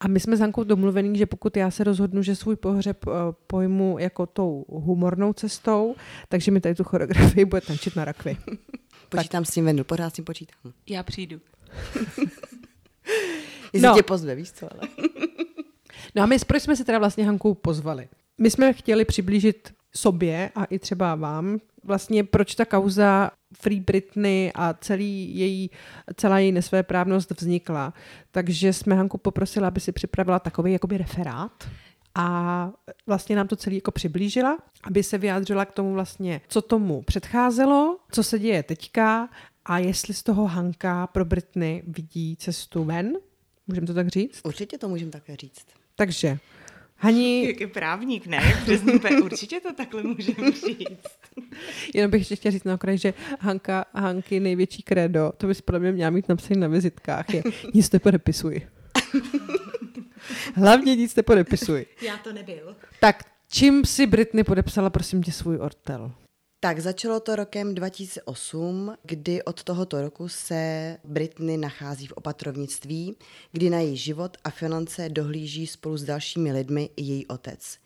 A my jsme s Hankou domluvený, že pokud já se rozhodnu, že svůj pohřeb eh, pojmu jako tou humornou cestou, takže mi tady tu choreografii bude tančit na rakvi. (laughs) Počítám s tím Vendl, pořád s tím počítám. Já přijdu. (laughs) Jestli No. tě pozve, víš co, ale. (laughs) No a my, proč jsme se teda vlastně Hanku pozvali? My jsme chtěli přiblížit sobě a i třeba vám vlastně proč ta kauza Free Britney a celý její, celá její nesvéprávnost vznikla. Takže jsme Hanku poprosila, aby si připravila takový jakoby referát a vlastně nám to celý jako přiblížila, aby se vyjádřila k tomu vlastně, co tomu předcházelo, co se děje teďka a jestli z toho Hanka pro Britney vidí cestu ven. Můžeme to tak říct? Určitě to můžeme také říct. Takže, Hani, Jak je právník, ne? Přesně, určitě to takhle můžeme říct. jenom bych ještě chtěla říct na okraj, že Hanka, Hanky největší kredo, to bys podle mě měla mít napsaný na vizitkách, je (laughs) nic nepodepisuj. Hlavně nic nepodepisuj. Já to nebyl. Tak čím si Britney podepsala, prosím tě, svůj ortel? Tak začalo to rokem 2008, kdy od tohoto roku se Britney nachází v opatrovnictví, kdy na její život a finance dohlíží spolu s dalšími lidmi i její otec.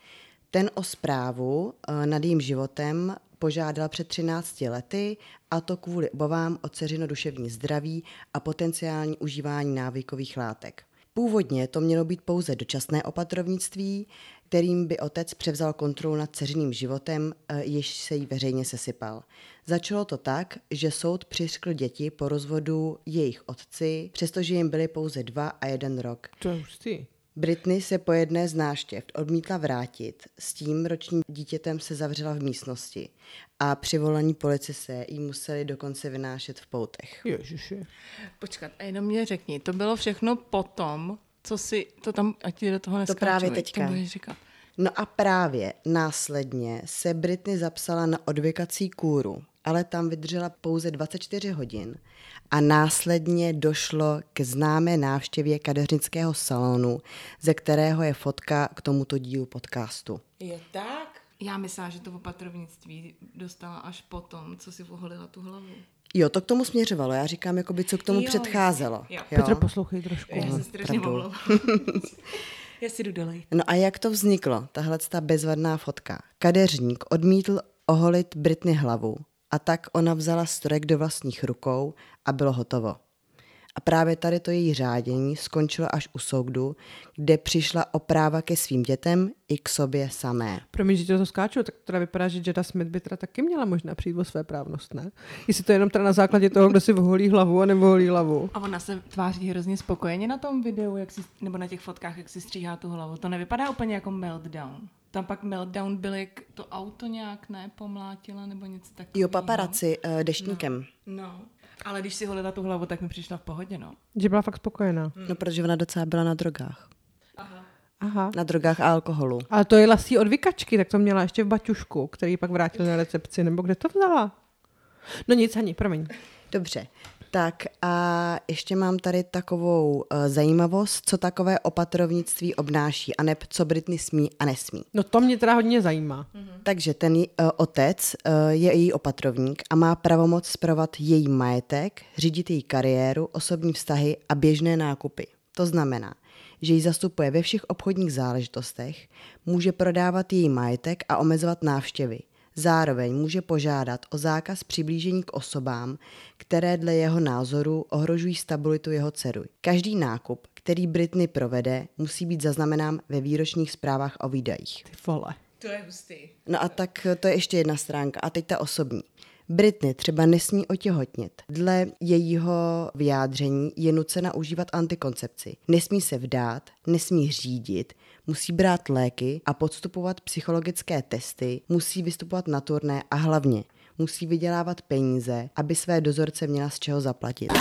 Ten o zprávu eh, nad jejím životem požádal před 13 lety, a to kvůli obavám o dceřino duševní zdraví a potenciální užívání návykových látek. Původně to mělo být pouze dočasné opatrovnictví, kterým by otec převzal kontrolu nad dceřiným životem, eh, jež se jí veřejně sesypal. Začalo to tak, že soud přiřkl děti po rozvodu jejich otci, přestože jim byly pouze dva a jeden rok. To je hustý. Britney se po jedné z náštěv odmítla vrátit, s tím ročním dítětem se zavřela v místnosti a při volání policie jí museli dokonce vynášet v poutech. Ježiši. Počkat, a jenom mě řekni, to bylo všechno potom, co si, to tam, ať ti do toho neskáču, právě veď, teďka. To říkat. No a právě následně se Britney zapsala na odvykací kůru ale tam vydržela pouze 24 hodin a následně došlo k známé návštěvě kadeřnického salonu, ze kterého je fotka k tomuto dílu podcastu. Je tak? Já myslím, že to opatrovnictví dostala až potom, co si oholila tu hlavu. Jo, to k tomu směřovalo. Já říkám, jakoby, co k tomu Jo, předcházelo. jo. Petro, poslouchej trošku. Já se strašně. (laughs) Já si jdu dolej. No a jak to vzniklo, tahle ta bezvadná fotka? Kadeřník odmítl oholit Britny hlavu a tak ona vzala strojek do vlastních rukou a bylo hotovo. A právě tady to její řádění skončilo až u soudu, kde přišla o práva ke svým dětem i k sobě samé. Promiň, že tě to skáču, tak teda vypadá, že Jada Smith by teda taky měla možná přijít o své právnost, ne? Jestli to je jenom teda na základě toho, kdo si voholí hlavu a nevoholí hlavu. A ona se tváří hrozně spokojeně na tom videu, jak si, nebo na těch fotkách, jak si stříhá tu hlavu. To nevypadá úplně jako meltdown. Tam pak meltdown byl, jak to auto nějak ne pomlátila nebo něco takového. Jo, paparaci uh, deštníkem. No. Ale když si holila tu hlavu, tak mi přišla v pohodě, no. Že byla fakt spokojená. No, protože ona docela byla na drogách. Aha. Na drogách a alkoholu. Ale to je lasí od vykačky, tak to měla ještě v baťušku, který pak vrátil na recepci, nebo kde to vzala? No nic, ani, promiň. Dobře. Tak a ještě mám tady takovou uh, zajímavost, co takové opatrovnictví obnáší, a neb co Britney smí a nesmí. No to mě teda hodně zajímá. Takže ten uh, otec uh, je její opatrovník a má pravomoc spravovat její majetek, řídit její kariéru, osobní vztahy a běžné nákupy. To znamená, že ji zastupuje ve všech obchodních záležitostech, může prodávat její majetek a omezovat návštěvy. Zároveň může požádat o zákaz přiblížení k osobám, které dle jeho názoru ohrožují stabilitu jeho dceru. Každý nákup, který Britney provede, musí být zaznamenán ve výročních zprávách o výdajích. Ty vole. To je hustý. No a tak to je ještě jedna stránka. A teď ta osobní. Britney třeba nesmí otěhotnět. Dle jejího vyjádření je nucena užívat antikoncepci. Nesmí se vdát, nesmí řídit, musí brát léky a podstupovat psychologické testy, musí vystupovat na turné a hlavně musí vydělávat peníze, aby své dozorce měla z čeho zaplatit.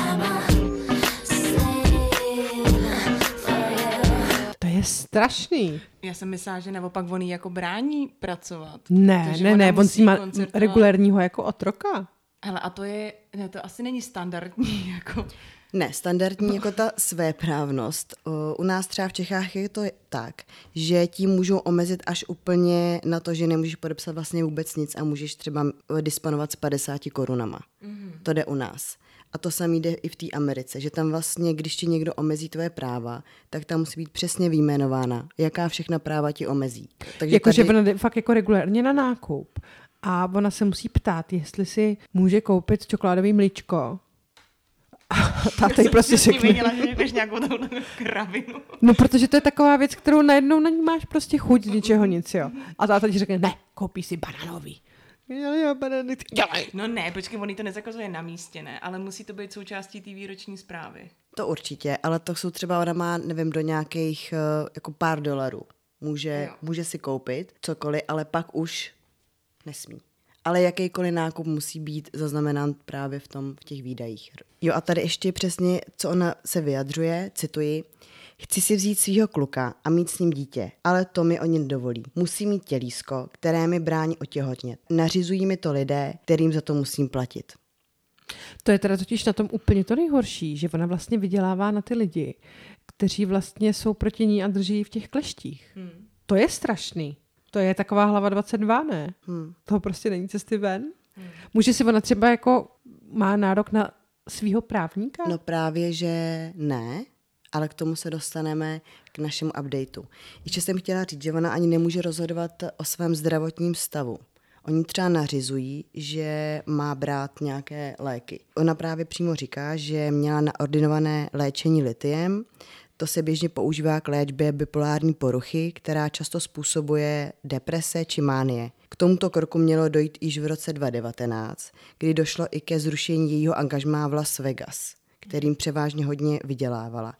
To je strašný. Já jsem myslela, že naopak on jí jako brání pracovat. Ne, ne, ne, on si má regulérního jako otroka. Hele, a to je, ne, to asi není standardní, (laughs) jako. Ne, standardní jako ta svéprávnost. Uh, U nás třeba v Čechách je to tak, že ti můžou omezit až úplně na to, že nemůžeš podepsat vlastně vůbec nic a můžeš třeba uh, disponovat s 50 korunama. Mm-hmm. To jde u nás. A to samé jde i v té Americe, že tam vlastně, když ti někdo omezí tvoje práva, tak tam musí být přesně vyjmenována, jaká všechna práva ti omezí. Takže Jakože tady- ona jde fakt jako regulérně na nákup. A ona se musí ptát, jestli si může koupit čokoládový mlíčko. A (laughs) táta jí prostě řekne, viděla, že řekneš nějakou takovou kravinu. no protože to je taková věc, kterou najednou na ní máš prostě chuť z ničeho nic, jo. A táta ti řekne, ne, koupí si bananový. Já, já, dělej. No ne, počkej, on jí to nezakazuje na místě, ne, ale musí to být součástí té výroční zprávy. To určitě, ale to jsou třeba, ona má, nevím, do nějakých uh, jako pár dolarů. Může, Jo. může si koupit cokoliv, ale pak už nesmí. Ale jakýkoliv nákup musí být zaznamenán právě v tom, v těch výdajích. Jo a tady ještě přesně, co ona se vyjadřuje, cituji, Chci si vzít svého kluka a mít s ním dítě, ale to mi oni nedovolí. Musí mít tělísko, které mi brání otěhotnět. Nařizují mi to lidé, kterým za to musím platit. To je teda totiž na tom úplně to nejhorší, že ona vlastně vydělává na ty lidi, kteří vlastně jsou proti ní a drží ji v těch kleštích. Hmm. To je strašný. To je taková hlava 22, ne? Hmm. Toho prostě není cesty ven. Hmm. Může si ona třeba jako má nárok na svého právníka? No právě, že ne, ale k tomu se dostaneme k našemu updateu. Ještě jsem chtěla říct, že ona ani nemůže rozhodovat o svém zdravotním stavu. Oni třeba nařizují, že má brát nějaké léky. Ona právě přímo říká, že měla naordinované léčení litiem, to se běžně používá k léčbě bipolární poruchy, která často způsobuje deprese či mánie. K tomuto kroku mělo dojít již v roce 2019, kdy došlo i ke zrušení jejího angažmá v Las Vegas, kterým převážně hodně vydělávala.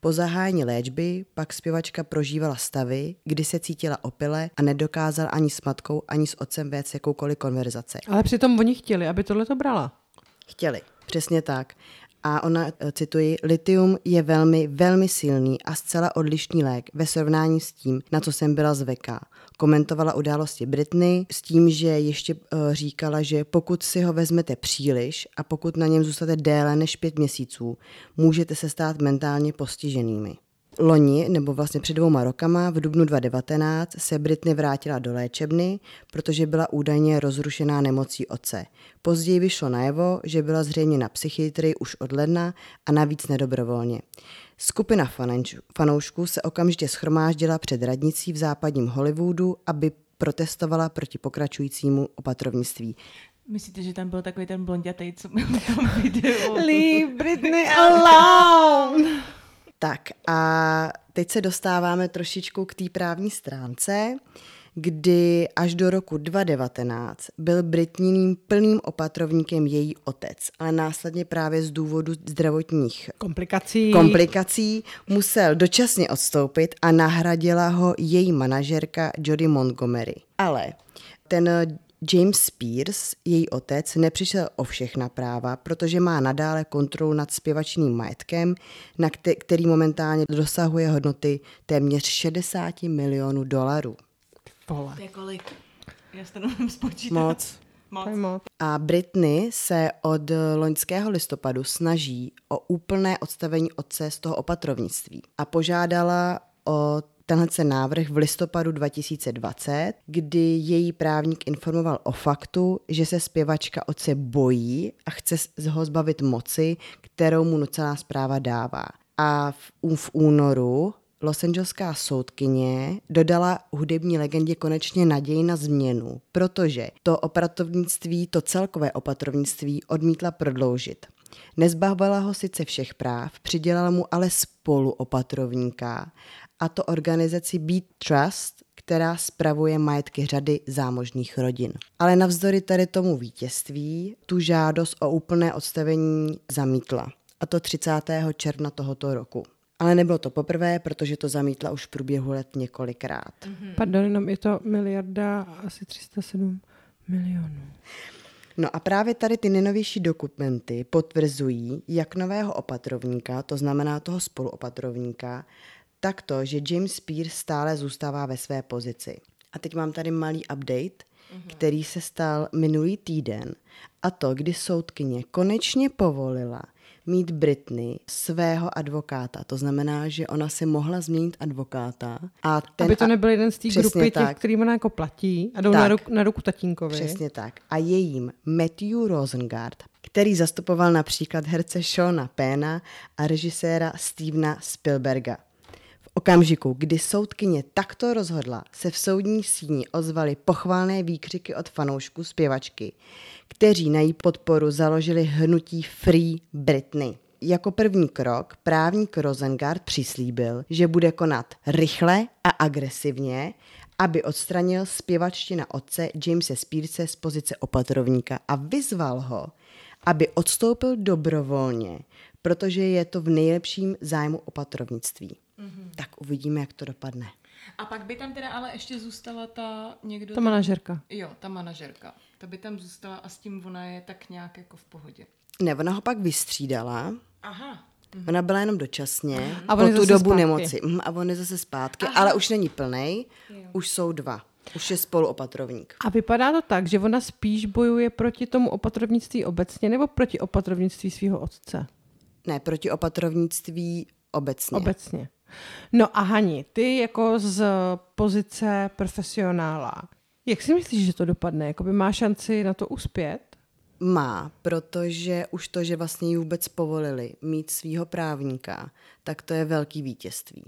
Po zahájení léčby pak zpěvačka prožívala stavy, kdy se cítila opile a nedokázala ani s matkou, ani s otcem vést jakoukoliv konverzace. Ale přitom oni chtěli, aby tohle to brala. Chtěli, přesně tak. A ona, eh, cituji, litium je velmi, velmi silný a zcela odlišný lék ve srovnání s tím, na co jsem byla zvyklá. Komentovala události Britney s tím, že ještě uh, říkala, že pokud si ho vezmete příliš a pokud na něm zůstáte déle než pět měsíců, můžete se stát mentálně postiženými. Loni, nebo vlastně před dvouma rokama, v dubnu 2019, se Britney vrátila do léčebny, protože byla údajně rozrušená nemocí oce. Později vyšlo najevo, že byla zřejmě na psychiatrii už od ledna a navíc nedobrovolně. Skupina fanoušků se okamžitě schromáždila před radnicí v západním Hollywoodu, aby protestovala proti pokračujícímu opatrovnictví. Myslíte, že tam byl takový ten blondětej, co byl v tom videu? Leave Britney (laughs) alone! Tak a teď se dostáváme trošičku k té právní stránce, kdy až do roku 2019 byl Britniným plným opatrovníkem její otec, ale následně právě z důvodu zdravotních komplikací. komplikací musel dočasně odstoupit a nahradila ho její manažerka Jodie Montgomery. Ale ten James Spears, její otec, nepřišel o všechna práva, protože má nadále kontrolu nad zpěvačným majetkem, na který momentálně dosahuje hodnoty téměř 60 milionů dolarů. Vole. To je kolik? Já to nemůžu spočítat. Moc. Moc. A Britney se od loňského listopadu snaží o úplné odstavení otce z toho opatrovnictví a požádala o tenhle návrh v listopadu 2020, kdy její právník informoval o faktu, že se zpěvačka otce bojí a chce ho zbavit moci, kterou mu nucená zpráva dává. A v, v únoru Los Angeleská soudkyně dodala hudební legendě konečně naději na změnu, protože to operatovnictví, to celkové opatrovnictví odmítla prodloužit. Nezbavila ho sice všech práv, přidělala mu ale spoluopatrovníka a to organizaci Beat Trust, která spravuje majetky řady zámožných rodin. Ale navzdory tady tomu vítězství tu žádost o úplné odstavení zamítla. A to 30. června tohoto roku. Ale nebylo to poprvé, protože to zamítla už v průběhu let několikrát. Mm-hmm. Pardon, jenom je to miliarda asi 307 milionů. No a právě tady ty nejnovější dokumenty potvrzují, jak nového opatrovníka, to znamená toho spoluopatrovníka, tak to, že James Spears stále zůstává ve své pozici. A teď mám tady malý update, mm-hmm. který se stal minulý týden. A to, kdy soudkyně konečně povolila mít Britney svého advokáta. To znamená, že ona si mohla změnit advokáta. A ten Aby to nebyl jeden z té grupy tak. těch, kterým ona jako platí a jdou tak, na, ruku, na ruku tatínkovi. Přesně tak. A jejím Matthew Rosengard, který zastupoval například herce Shona Péna a režiséra Stevena Spielberga okamžiku, kdy soudkyně takto rozhodla, se v soudní síni ozvaly pochválné výkřiky od fanoušků zpěvačky, kteří na její podporu založili hnutí Free Britney. Jako první krok právník Rosengard přislíbil, že bude konat rychle a agresivně, aby odstranil zpěvačtina otce Jamese Spearse z pozice opatrovníka a vyzval ho, aby odstoupil dobrovolně, protože je to v nejlepším zájmu opatrovnictví. Mm-hmm. Tak uvidíme, jak to dopadne. A pak by tam teda ale ještě zůstala ta někdo... Ta manažerka. Jo, ta manažerka. Ta by tam zůstala a s tím ona je tak nějak jako v pohodě. Ne, ona ho pak vystřídala. Aha. Mhm. Ona byla jenom dočasně, a po tu dobu zpátky. nemoci. Mhm, a on je zase zpátky, Aha. ale už není plnej, jo. už jsou dva. Už je spoluopatrovník. A vypadá to tak, že ona spíš bojuje proti tomu opatrovnictví obecně nebo proti opatrovnictví svého otce? Ne, proti opatrovnictví obecně. Obecně. No a Hani, ty jako z pozice profesionála, jak si myslíš, že to dopadne? Jakoby má šanci na to uspět? Má, protože už to, že vlastně ji vůbec povolili mít svého právníka, tak to je velký vítězství.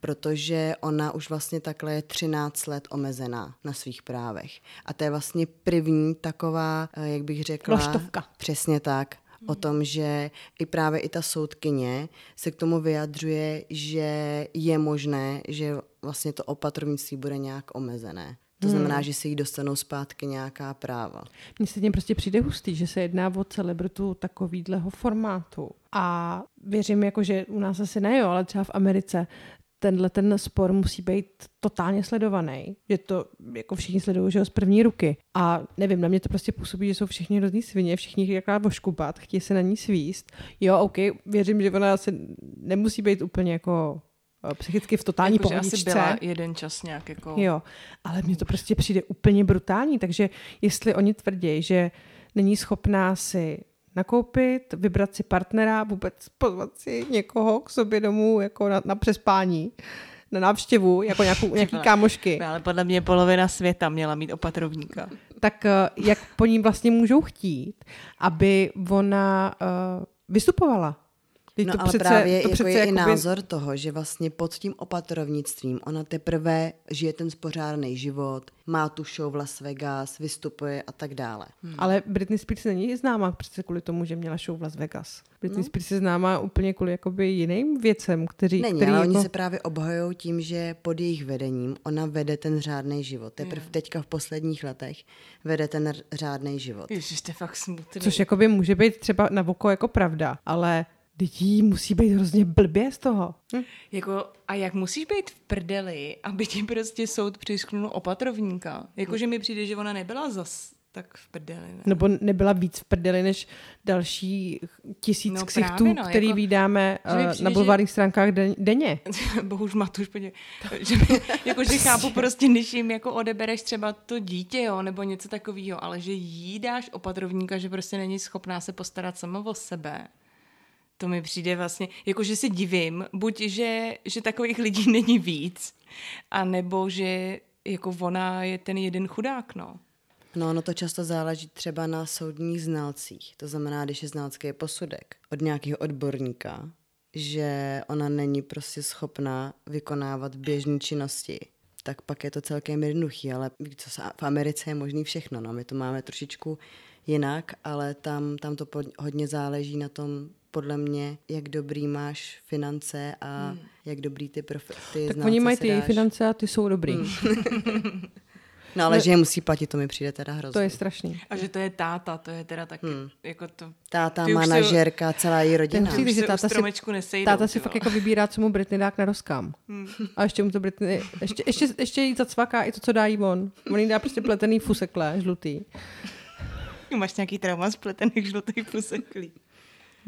Protože ona už vlastně takhle je 13 let omezená na svých právech. A to je vlastně první taková, eh, jak bych řekla... Loštovka. Přesně tak o tom, že i právě i ta soudkyně se k tomu vyjadřuje, že je možné, že vlastně to opatrovnictví bude nějak omezené. To znamená, hmm. že si jí dostanou zpátky nějaká práva. Mně se tím prostě přijde hustý, že se jedná o celebritu takovýhleho formátu. A věřím, jako, že u nás asi ne, jo, ale třeba v Americe tenhle ten spor musí být totálně sledovaný. Že to jako všichni sledují že z první ruky. A nevím, na mě to prostě působí, že jsou všichni hrozný svině, všichni jaká voškupat, chtějí se na ní svíst. Jo, OK, věřím, že ona se nemusí být úplně jako eh, psychicky v totální Jako, pohodičce. asi byla jeden čas nějak jako... Jo, ale mně to prostě přijde úplně brutální, takže jestli oni tvrdí, že není schopná si nakoupit, vybrat si partnera, vůbec pozvat si někoho k sobě domů jako na, na přespání, na návštěvu, jako nějakou, (laughs) nějaký kámošky, ale podle mě polovina světa měla mít opatrovníka. tak eh, jak po ní vlastně můžou chtít, aby ona uh, vystupovala. Teď No to ale přece, právě to jako přece je i jakoby- názor toho, že vlastně pod tím opatrovnictvím ona teprve žije ten spořádaný život, má tu show v Las Vegas, vystupuje a tak dále. Ale Britney Spears není známá přece kvůli tomu, že měla show v Las Vegas. Britney no. Spears je známá úplně kvůli jakoby jiným věcem, kteří, Není, který ale jako... oni se právě obhajují tím, že pod jejich vedením ona vede ten řádný život. Teprve teďka v posledních letech vede ten řádný život. Ježiš, to je fakt smutný. Což jakoby může být třeba na oko jako pravda, ale lidí musí být hrozně blbě z toho. Hm? Jako, a jak musíš být v prdeli, aby ti prostě soud přišknul opatrovníka? Jakože mi přijde, že ona nebyla zas tak v prdeli, ne? Nebo nebyla víc v prdeli než další tisíc No ksichtů, no, který jako- vydáme že uh, přijde, na že- bulvárních stránkách den, denně. (laughs) Bohuž Matuš, podě, že, jako, že chápu prostě, když jim jako odebereš třeba to dítě, jo, nebo něco takového, ale že jí dáš opatrovníka, že prostě není schopná se postarat sama o sebe. To mi přijde vlastně, jako že se divím, buď, že, že takových lidí (laughs) není víc, a nebo že jako ona je ten jeden chudák, no. No, ono to často záleží třeba na soudních znalcích. To znamená, když je znalecký posudek od nějakého odborníka, že ona není prostě schopná vykonávat běžné činnosti, tak pak je to celkem jednoduchý, ale co, v Americe je možný všechno, no, my to máme trošičku jinak, ale tam, tam to pod, hodně záleží na tom, podle mě, jak dobrý máš finance a hmm. jak dobrý ty, profi, ty Tak oni mají ty dáš. finance a ty jsou dobrý. Hmm. (laughs) No ale že je musí platit, to mi přijde teda hrozně. To je strašný. A že to je táta, to je teda taky, hmm. jako to... Táta, Ty už si- manažerka, celá její rodina. Ten přijde, že táta si, stromečku nesejdou, táta si fakt jako vybírá, co mu Britney dá k naroskám. A ještě mu to Britney, ještě, ještě, ještě jí zacvaká i to, co dá jí on. On jí dá prostě pletený fusekle, žlutý. Máš nějaký trauma z pletených žlutých puseklí.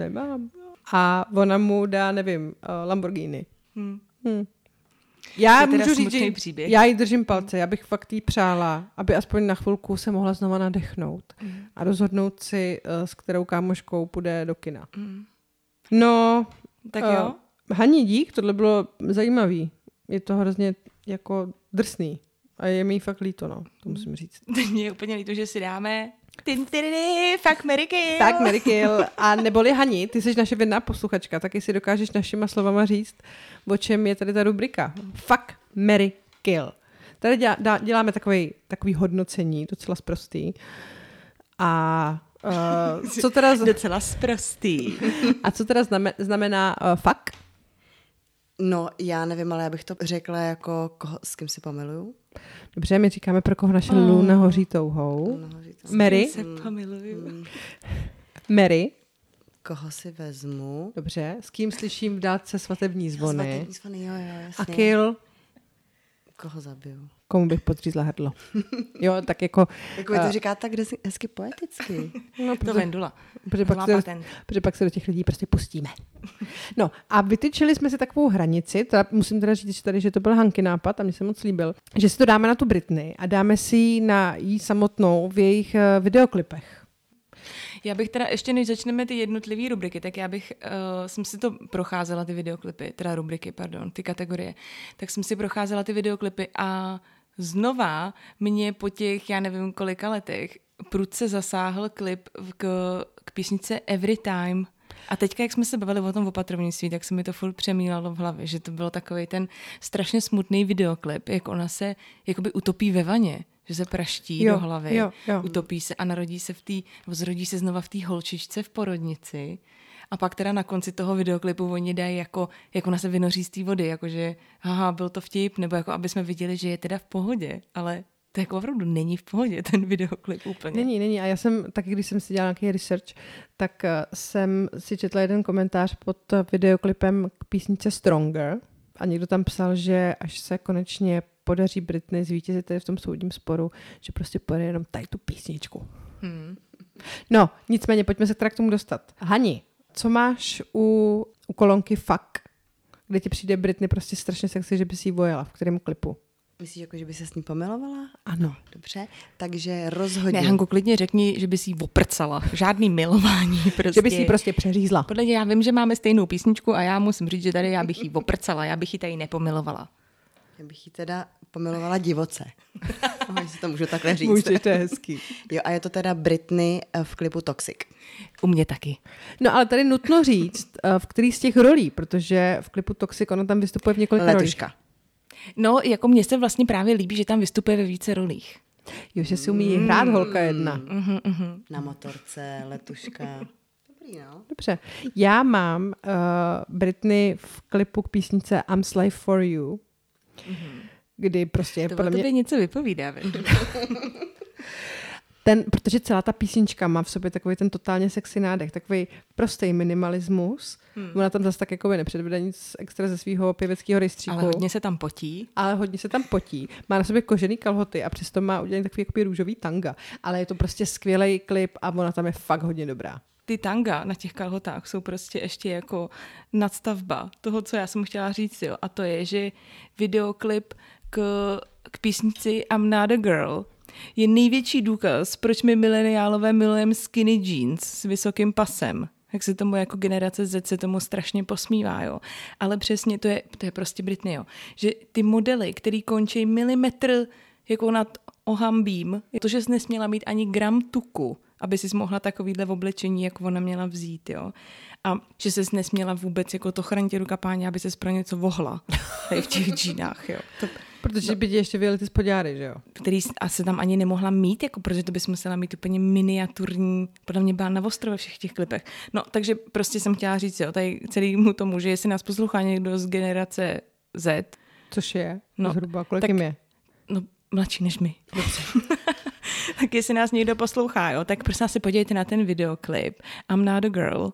Nemám. A ona mu dá, nevím, uh, Lamborghini. Hmm. Hm. Já To můžu říct, že příběh. já jí držím palce, já bych fakt jí přála, aby aspoň na chvilku se mohla znova nadechnout Hmm. a rozhodnout si, uh, s kterou kámoškou půjde do kina. No, Tak eh, jo. Haní, dík, tohle bylo zajímavý. Je to hrozně jako drsný. A je mi fakt líto, no, to musím říct. (laughs) Mě je úplně líto, že si dáme tin, tyriny, fuck Mary Kill. Tak, Mary Kill. A neboli Hani, ty jsi naše vědná posluchačka, tak jestli dokážeš našima slovama říct, o čem je tady ta rubrika. Fuck, Mary Kill. Tady dělá, dá, děláme takový, takový hodnocení, docela sprostý. A uh, co teda, z- (laughs) Docela sprostý. (laughs) a co teda znamená, znamená uh, fuck? No, já nevím, ale já bych to řekla jako, koho, s kým si pomiluju. Dobře, my říkáme, pro koho naše luna hoří touhou. Mary? Se pomiluju. (laughs) Mary? Koho si vezmu. Dobře, s kým slyším v dálce svatební zvony? Svatební zvony, jo, jo, jasně. A kill? Koho zabiju? Komu bych podřízla hrdlo? Jo, tak jako... Jako vy to eh, říká tak hezky, hezky poeticky. no, To protože, Vendula. protože, pak se, protože pak se do těch lidí prostě pustíme. No a vytyčili jsme si takovou hranici, teda, musím teda říct že tady, že to byl Hanky nápad a mně se moc líbil, že si to dáme na tu Britney a dáme si ji na jí samotnou v jejich eh, videoklipech. Já bych teda, ještě než začneme ty jednotlivé rubriky, tak já bych, uh, jsem si to procházela, ty videoklipy, teda rubriky, pardon, ty kategorie, tak jsem si procházela ty videoklipy a znova mě po těch, já nevím kolika letech, prudce zasáhl klip k, k písnice Every Time. A teďka, jak jsme se bavili o tom opatrovnictví, tak se mi to furt přemílalo v hlavě, že to byl takový ten strašně smutný videoklip, jak ona se jakoby utopí ve vaně, že se praští Jo, do hlavy, jo, jo. utopí se a narodí se v té, zrodí se znova v té holčičce v porodnici. A pak teda na konci toho videoklipu oni dají jako, jak ona se vynoří z té vody, jakože haha, byl to vtip, nebo jako aby jsme viděli, že je teda v pohodě, ale to jako opravdu není v pohodě, ten videoklip úplně. Není, není. A já jsem, taky když jsem si dělala nějaký research, tak eh, jsem si četla jeden komentář pod eh, videoklipem k písničce Stronger. a někdo tam psal, že až se konečně podaří Britney zvítězit tady v tom soudním sporu, že prostě pojede jenom tady tu písničku. Hmm. No, nicméně, pojďme se teda k tomu dostat. Hani, co máš u, u kolonky Fuck, kde ti přijde Britney prostě strašně sexy, že by si ji vojela, v kterém klipu? Myslíš, jako, že by se s ní pomilovala? Ano. Dobře, takže rozhodně. Ne, Hanko, klidně řekni, že by si ji oprcala. Žádný milování prostě. Že by si ji prostě přeřízla. Podle mě já vím, že máme stejnou písničku a já musím říct, že tady já bych ji oprcala, já bych ji tady nepomilovala. Já bych ji teda pomilovala divoce. (laughs) No, Jestli to můžu takhle říct. Můžeš, to je hezký. (laughs) Jo, a je to teda Britney eh, v klipu Toxic. U mě taky. No ale tady nutno říct, eh, v který z těch rolí, protože v klipu Toxic ona tam vystupuje v několika rolích. Letuška. No, jako mně se vlastně právě líbí, že tam vystupuje ve více rolích. Jo, že si umí hrát holka jedna. Na motorce, letuška. (laughs) Dobrý, no. Dobře. Já mám uh, Britney v klipu k písnice I'm Slave for You, kdy prostě je To podle mě něco vypovídá. (laughs) Ten, protože celá ta písnička má v sobě takový ten totálně sexy nádech, takový prostý minimalismus. Hmm. Ona tam zase tak jako nepředvede nic extra ze svého pěveckého rejstříku. Ale hodně se tam potí. ale hodně se tam potí. Má na sobě kožený kalhoty a přesto má udělaný takový jakoby růžový tanga. Ale je to prostě skvělý klip a ona tam je fakt hodně dobrá. Ty tanga na těch kalhotách jsou prostě ještě jako nadstavba toho, co já jsem chtěla říct, jo. A to je, že videoklip k, k písnici I'm Not a Girl je největší důkaz, proč my mileniálové milujeme skinny jeans s vysokým pasem. Jak se tomu jako generace Z se tomu strašně posmívá, jo. Ale přesně to je, to je prostě Britney, jo. Že ty modely, který končí milimetr jako nad ohambím, to, že jsi nesměla mít ani gram tuku, aby si mohla takovýhle v oblečení, jako ona měla vzít, jo. A že ses nesměla vůbec jako to chránit ruka páně, aby ses pro něco vohla tady v těch (laughs) džínách, jo. To, Protože by ti ještě vyjeli ty spodňáry, že jo? který asi tam ani nemohla mít, jako protože to bys musela mít úplně miniaturní, podle mě byla na ostro ve všech těch klipech. No, takže prostě jsem chtěla říct, jo, tady celému tomu, že jestli nás poslouchá někdo z generace Z, Což je No, no, zhruba, kolik tak- jim je? no, mladší než my. (laughs) Dobře. (laughs) tak jestli nás někdo poslouchá, jo, tak prosím se podívejte na ten videoklip I'm not a girl,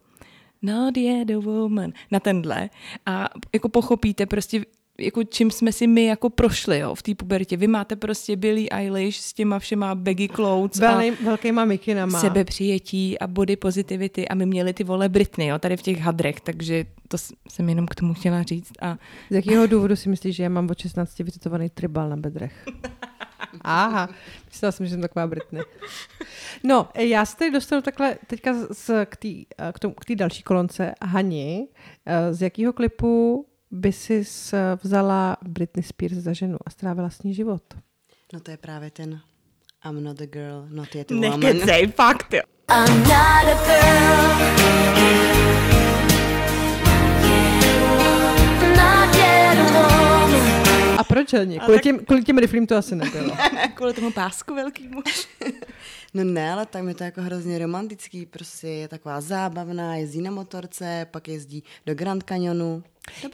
not yet a woman, na tenhle a jako pochopíte prostě jako čím jsme si my jako prošli jo, v té pubertě. Vy máte prostě Billie Eilish s těma všema baggy clothes a Velký, velkýma mikinama. sebepřijetí a body positivity a my měli ty vole Britney, jo, tady v těch hadrech, takže to jsem jenom k tomu chtěla říct a Z jakého důvodu si myslíš, že já mám od 16 vytetovaný tribal na bedrech? (laughs) Aha, myslela jsem, že jsem taková Britney. No, já se tady dostanu takhle teďka z, k té k tomu- k té další kolonce. Hani, eh, z jakého klipu by si vzala Britney Spears za ženu a strávila s ní život? No to je právě ten I'm not a girl, not yet a woman. nekecej, fakt, jo. I'm not a girl. A proč Hani? Kvůli těm, kvůli těm riflím to asi nebylo. (laughs) Kvůli tomu pásku velký muž. (laughs) No ne, ale tam je to jako hrozně romantický, prostě je taková zábavná, jezdí na motorce, pak jezdí do Grand Canyonu.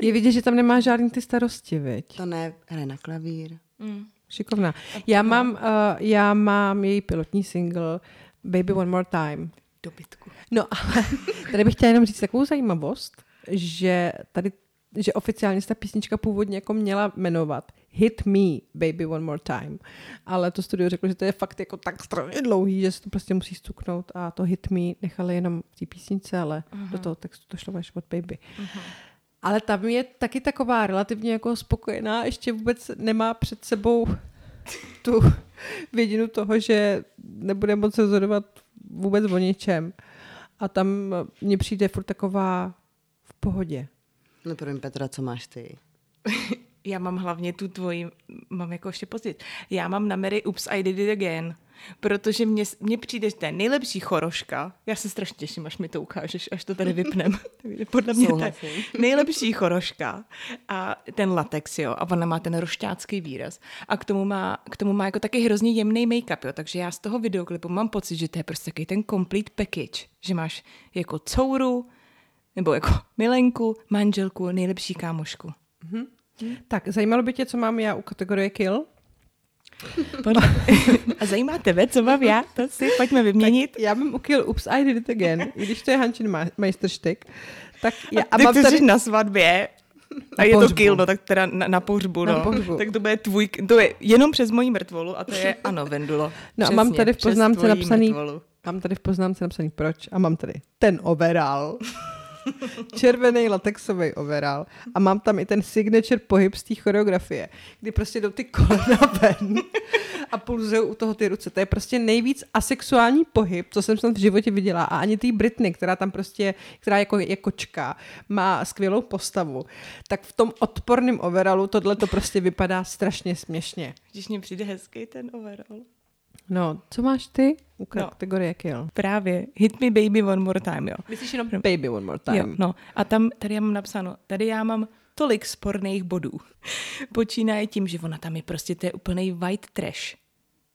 Je vidět, že tam nemá žádný ty starosti, viď? To ne, hraje na klavír. Šikovná. Já mám, uh, já mám její pilotní single Baby One More Time. Dobytku. No ale (laughs) tady bych chtěla jenom říct takovou zajímavost, že tady že oficiálně se ta písnička původně jako měla jmenovat Hit Me, Baby One More Time. Ale to studio řeklo, že to je fakt jako tak strašně dlouhý, že se to prostě musí stuknout a to Hit Me nechali jenom v té písničce, ale uh-huh. do toho textu to šlo až od Baby. Uh-huh. Ale tam je taky taková relativně jako spokojená, ještě vůbec nemá před sebou tu vědinu toho, že nebude moc rozhodovat vůbec o ničem. A tam mně přijde furt taková v pohodě. No promiň Petra, co máš ty? (laughs) Já mám hlavně tu tvoji, mám jako ještě později. Já mám na Mary Oops, I did it again. Protože mně, mně přijde, že to je nejlepší choroška. Já se strašně těším, až mi to ukážeš, až to tady vypnem. (laughs) Podle mě to je nejlepší choroška. A ten latex, jo. A ona má ten rošťácký výraz. A k tomu má, k tomu má jako taky hrozně jemný make-up, jo. Takže já z toho videoklipu mám pocit, že to je prostě takový ten complete package. Že máš jako couru, nebo jako milenku, manželku, nejlepší kámošku. Tak, zajímalo by tě, co mám já u kategorie Kill? (laughs) A zajímá tebe, co mám já? To si pojďme vyměnit. Já mám u Kill Oops, I did it again, i když to je Hančin ma- majstrštyk. Tak já, A, ty mám to tady, na svatbě. A je to pohřbu. kill, no tak teda na, na pohřbu, Na no. pohřbu. Tak to bude tvůj, to je jenom přes mojí mrtvolu a to je (laughs) ano, Vendulo. No a mám Přesně, tady v poznámce napsaný, mrtvolu. mám tady v poznámce napsaný proč a mám tady ten overall. (laughs) Červený latexový overall a mám tam i ten signature pohyb z té choreografie, kdy prostě jdou ty kolena (laughs) ven a pulzují u toho ty ruce. To je prostě nejvíc asexuální pohyb, co jsem snad v životě viděla. A ani ty Britney, která tam prostě, která jako je kočka, má skvělou postavu, tak v tom odporném overallu tohle to prostě vypadá strašně směšně. Když mě přijde hezký ten overall. No, co máš ty? U No. kategorie kill. Právě. Hit me baby one more time, jo. Myslíš jenom baby one more time? Jo, no. A tam, tady já mám napsáno, tady já mám tolik sporných bodů. (laughs) Počínaje tím, že ona tam je prostě, to je úplný white trash.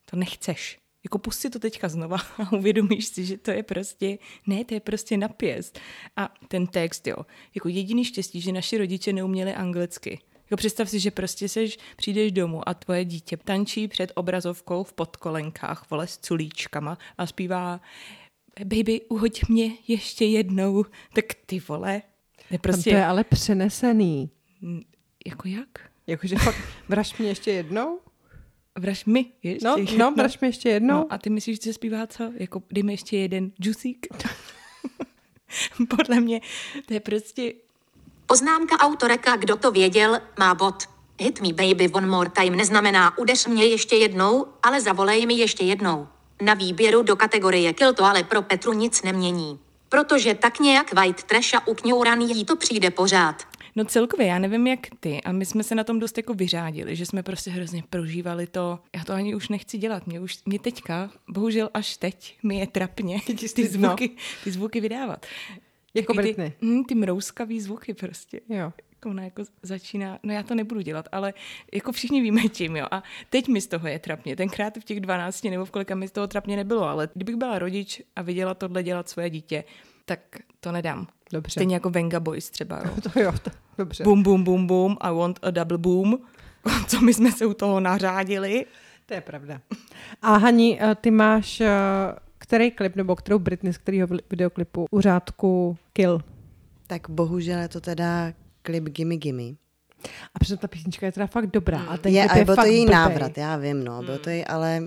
To nechceš. Jako pusti to teďka znova (laughs) a uvědomíš si, že to je prostě, ne, to je prostě napěst. A ten text, jo, jako jediný štěstí, že naši rodiče neuměli anglicky. Jako představ si, že prostě seš, přijdeš domů a tvoje dítě tančí před obrazovkou v podkolenkách, vole, s culíčkama a zpívá baby, uhoď mě ještě jednou. Tak ty vole, je Tam prostě, to je ale přenesený. jako jak? Jakože fakt, vraž mě ještě jednou? Vraž mi ještě No, jednou. no, vraž mě ještě jednou? No, a ty myslíš, že zpívá co? Jako, dej mi ještě jeden džusík? (laughs) Podle mě to je prostě Poznámka autoreka, kdo to věděl, má bod. Hit me baby one more time neznamená udeř mě ještě jednou, ale zavolej mi ještě jednou. Na výběru do kategorie kill to ale pro Petru nic nemění. Protože tak nějak white trash a ukňouraný jí to přijde pořád. No celkově, já nevím jak ty, a my jsme se na tom dost jako vyřádili, že jsme prostě hrozně prožívali to, já to ani už nechci dělat, mě už, mě teďka, bohužel až teď, mi je trapně ty stydno. zvuky, ty zvuky vydávat. Jako Takový Britney. Ty, hm, ty mrouskavý zvuky prostě. Jo. Jako ona jako začíná, no já to nebudu dělat, ale jako všichni víme tím, jo. A teď mi z toho je trapně. Tenkrát v těch 12 nebo v kolika mi z toho trapně nebylo, ale kdybych byla rodič a viděla tohle dělat svoje dítě, tak to nedám. Dobře. Stejně jako Venga Boys třeba, jo. (laughs) To jo, to, dobře. Boom, boom, boom, boom, I want a double boom. (laughs) Co my jsme se u toho nařádili. To je pravda. A Hani, eh, ty máš eh, který klip nebo kterou Britney z kterého videoklipu u řádku Kill? Tak bohužel je to teda klip Gimme Gimme. A přitom ta písnička je teda fakt dobrá. A ten je, je byl to fakt její blbej. návrat, já vím, no, byl to její, ale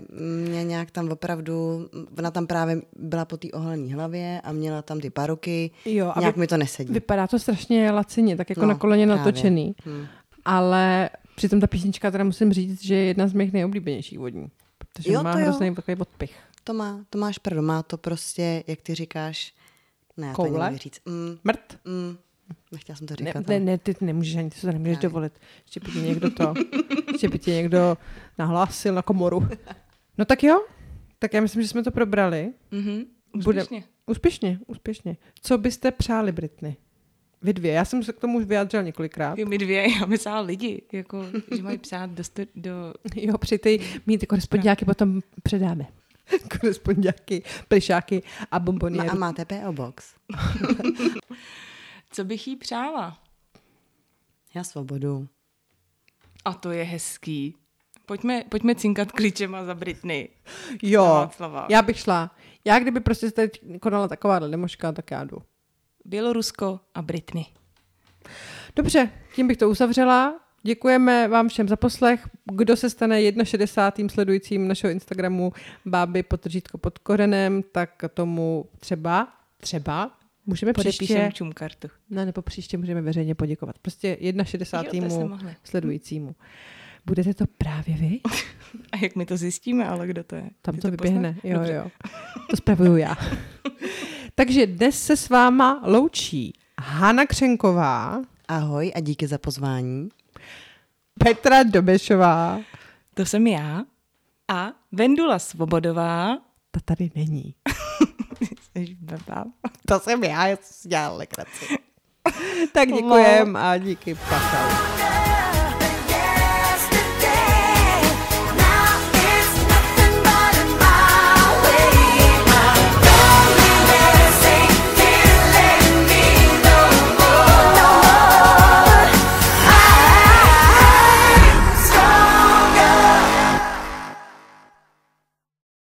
mě nějak tam opravdu, ona tam právě byla po té oholené hlavě a měla tam ty paruky, Jo, a nějak vy- mi to nesedí. Vypadá to strašně lacině, tak jako No, na koleně právě. natočený. Hmm. Ale přitom ta písnička teda musím říct, že je jedna z mých nejoblíbenějších vodní. Protože Jo, má hrozný takový odpich. To, má, to máš pravdu, má to prostě, jak ty říkáš, ne, to Koule? nemůžu říct. Mm, Mrt? mm, nechtěla jsem to Ne, říkat. ne, ale- ne, ty nemůžeš ani, ty to nemůžeš Právě. dovolit. Ještě by tě někdo to, ještě by tě někdo nahlásil na komoru. No tak jo, tak já myslím, že jsme to probrali. Mhm. Bude- Úspěšně. Úspěšně, úspěšně. Co byste přáli Britney? Vy dvě. Já jsem se k tomu už vyjádřila několikrát. Jo, my dvě, (laughs) já myslela lidi, jako, že mají psát do, stu- do Jo, při ty mít korespondiáky potom předáme. (laughs) korespondiáky, plišáky a Ma- bomboniery. A máte PO Box? (laughs) Co bych jí přála? Já svobodu. A to je hezký. Pojďme, pojďme cinkat klíčema za Britney. Na Jo, já bych šla. Já kdyby prostě se teď konala taková demoška, tak já jdu. Bělorusko a Britney. Dobře, tím bych to uzavřela. Děkujeme vám všem za poslech. Kdo se stane 61. sledujícím našeho Instagramu báby potržítko pod korenem, tak tomu třeba, třeba můžeme Podepíšem příště, čum kartu. no nebo příště můžeme veřejně poděkovat. Prostě 61. Jo, to jsme mohli. sledujícímu. Budete to právě vy? (laughs) A jak my to zjistíme, ale kdo to je? Tam Ty to vyběhne. Jo, Dobře. jo. To spravuju já. (laughs) Takže dnes se s váma loučí Hana Křenková, Ahoj a díky za pozvání. Petra Dobešová. To jsem já. A Vendula Svobodová. Ta tady není. (laughs) To jsem já, já jsem si dělal legraci. tak děkujem a díky, pačau.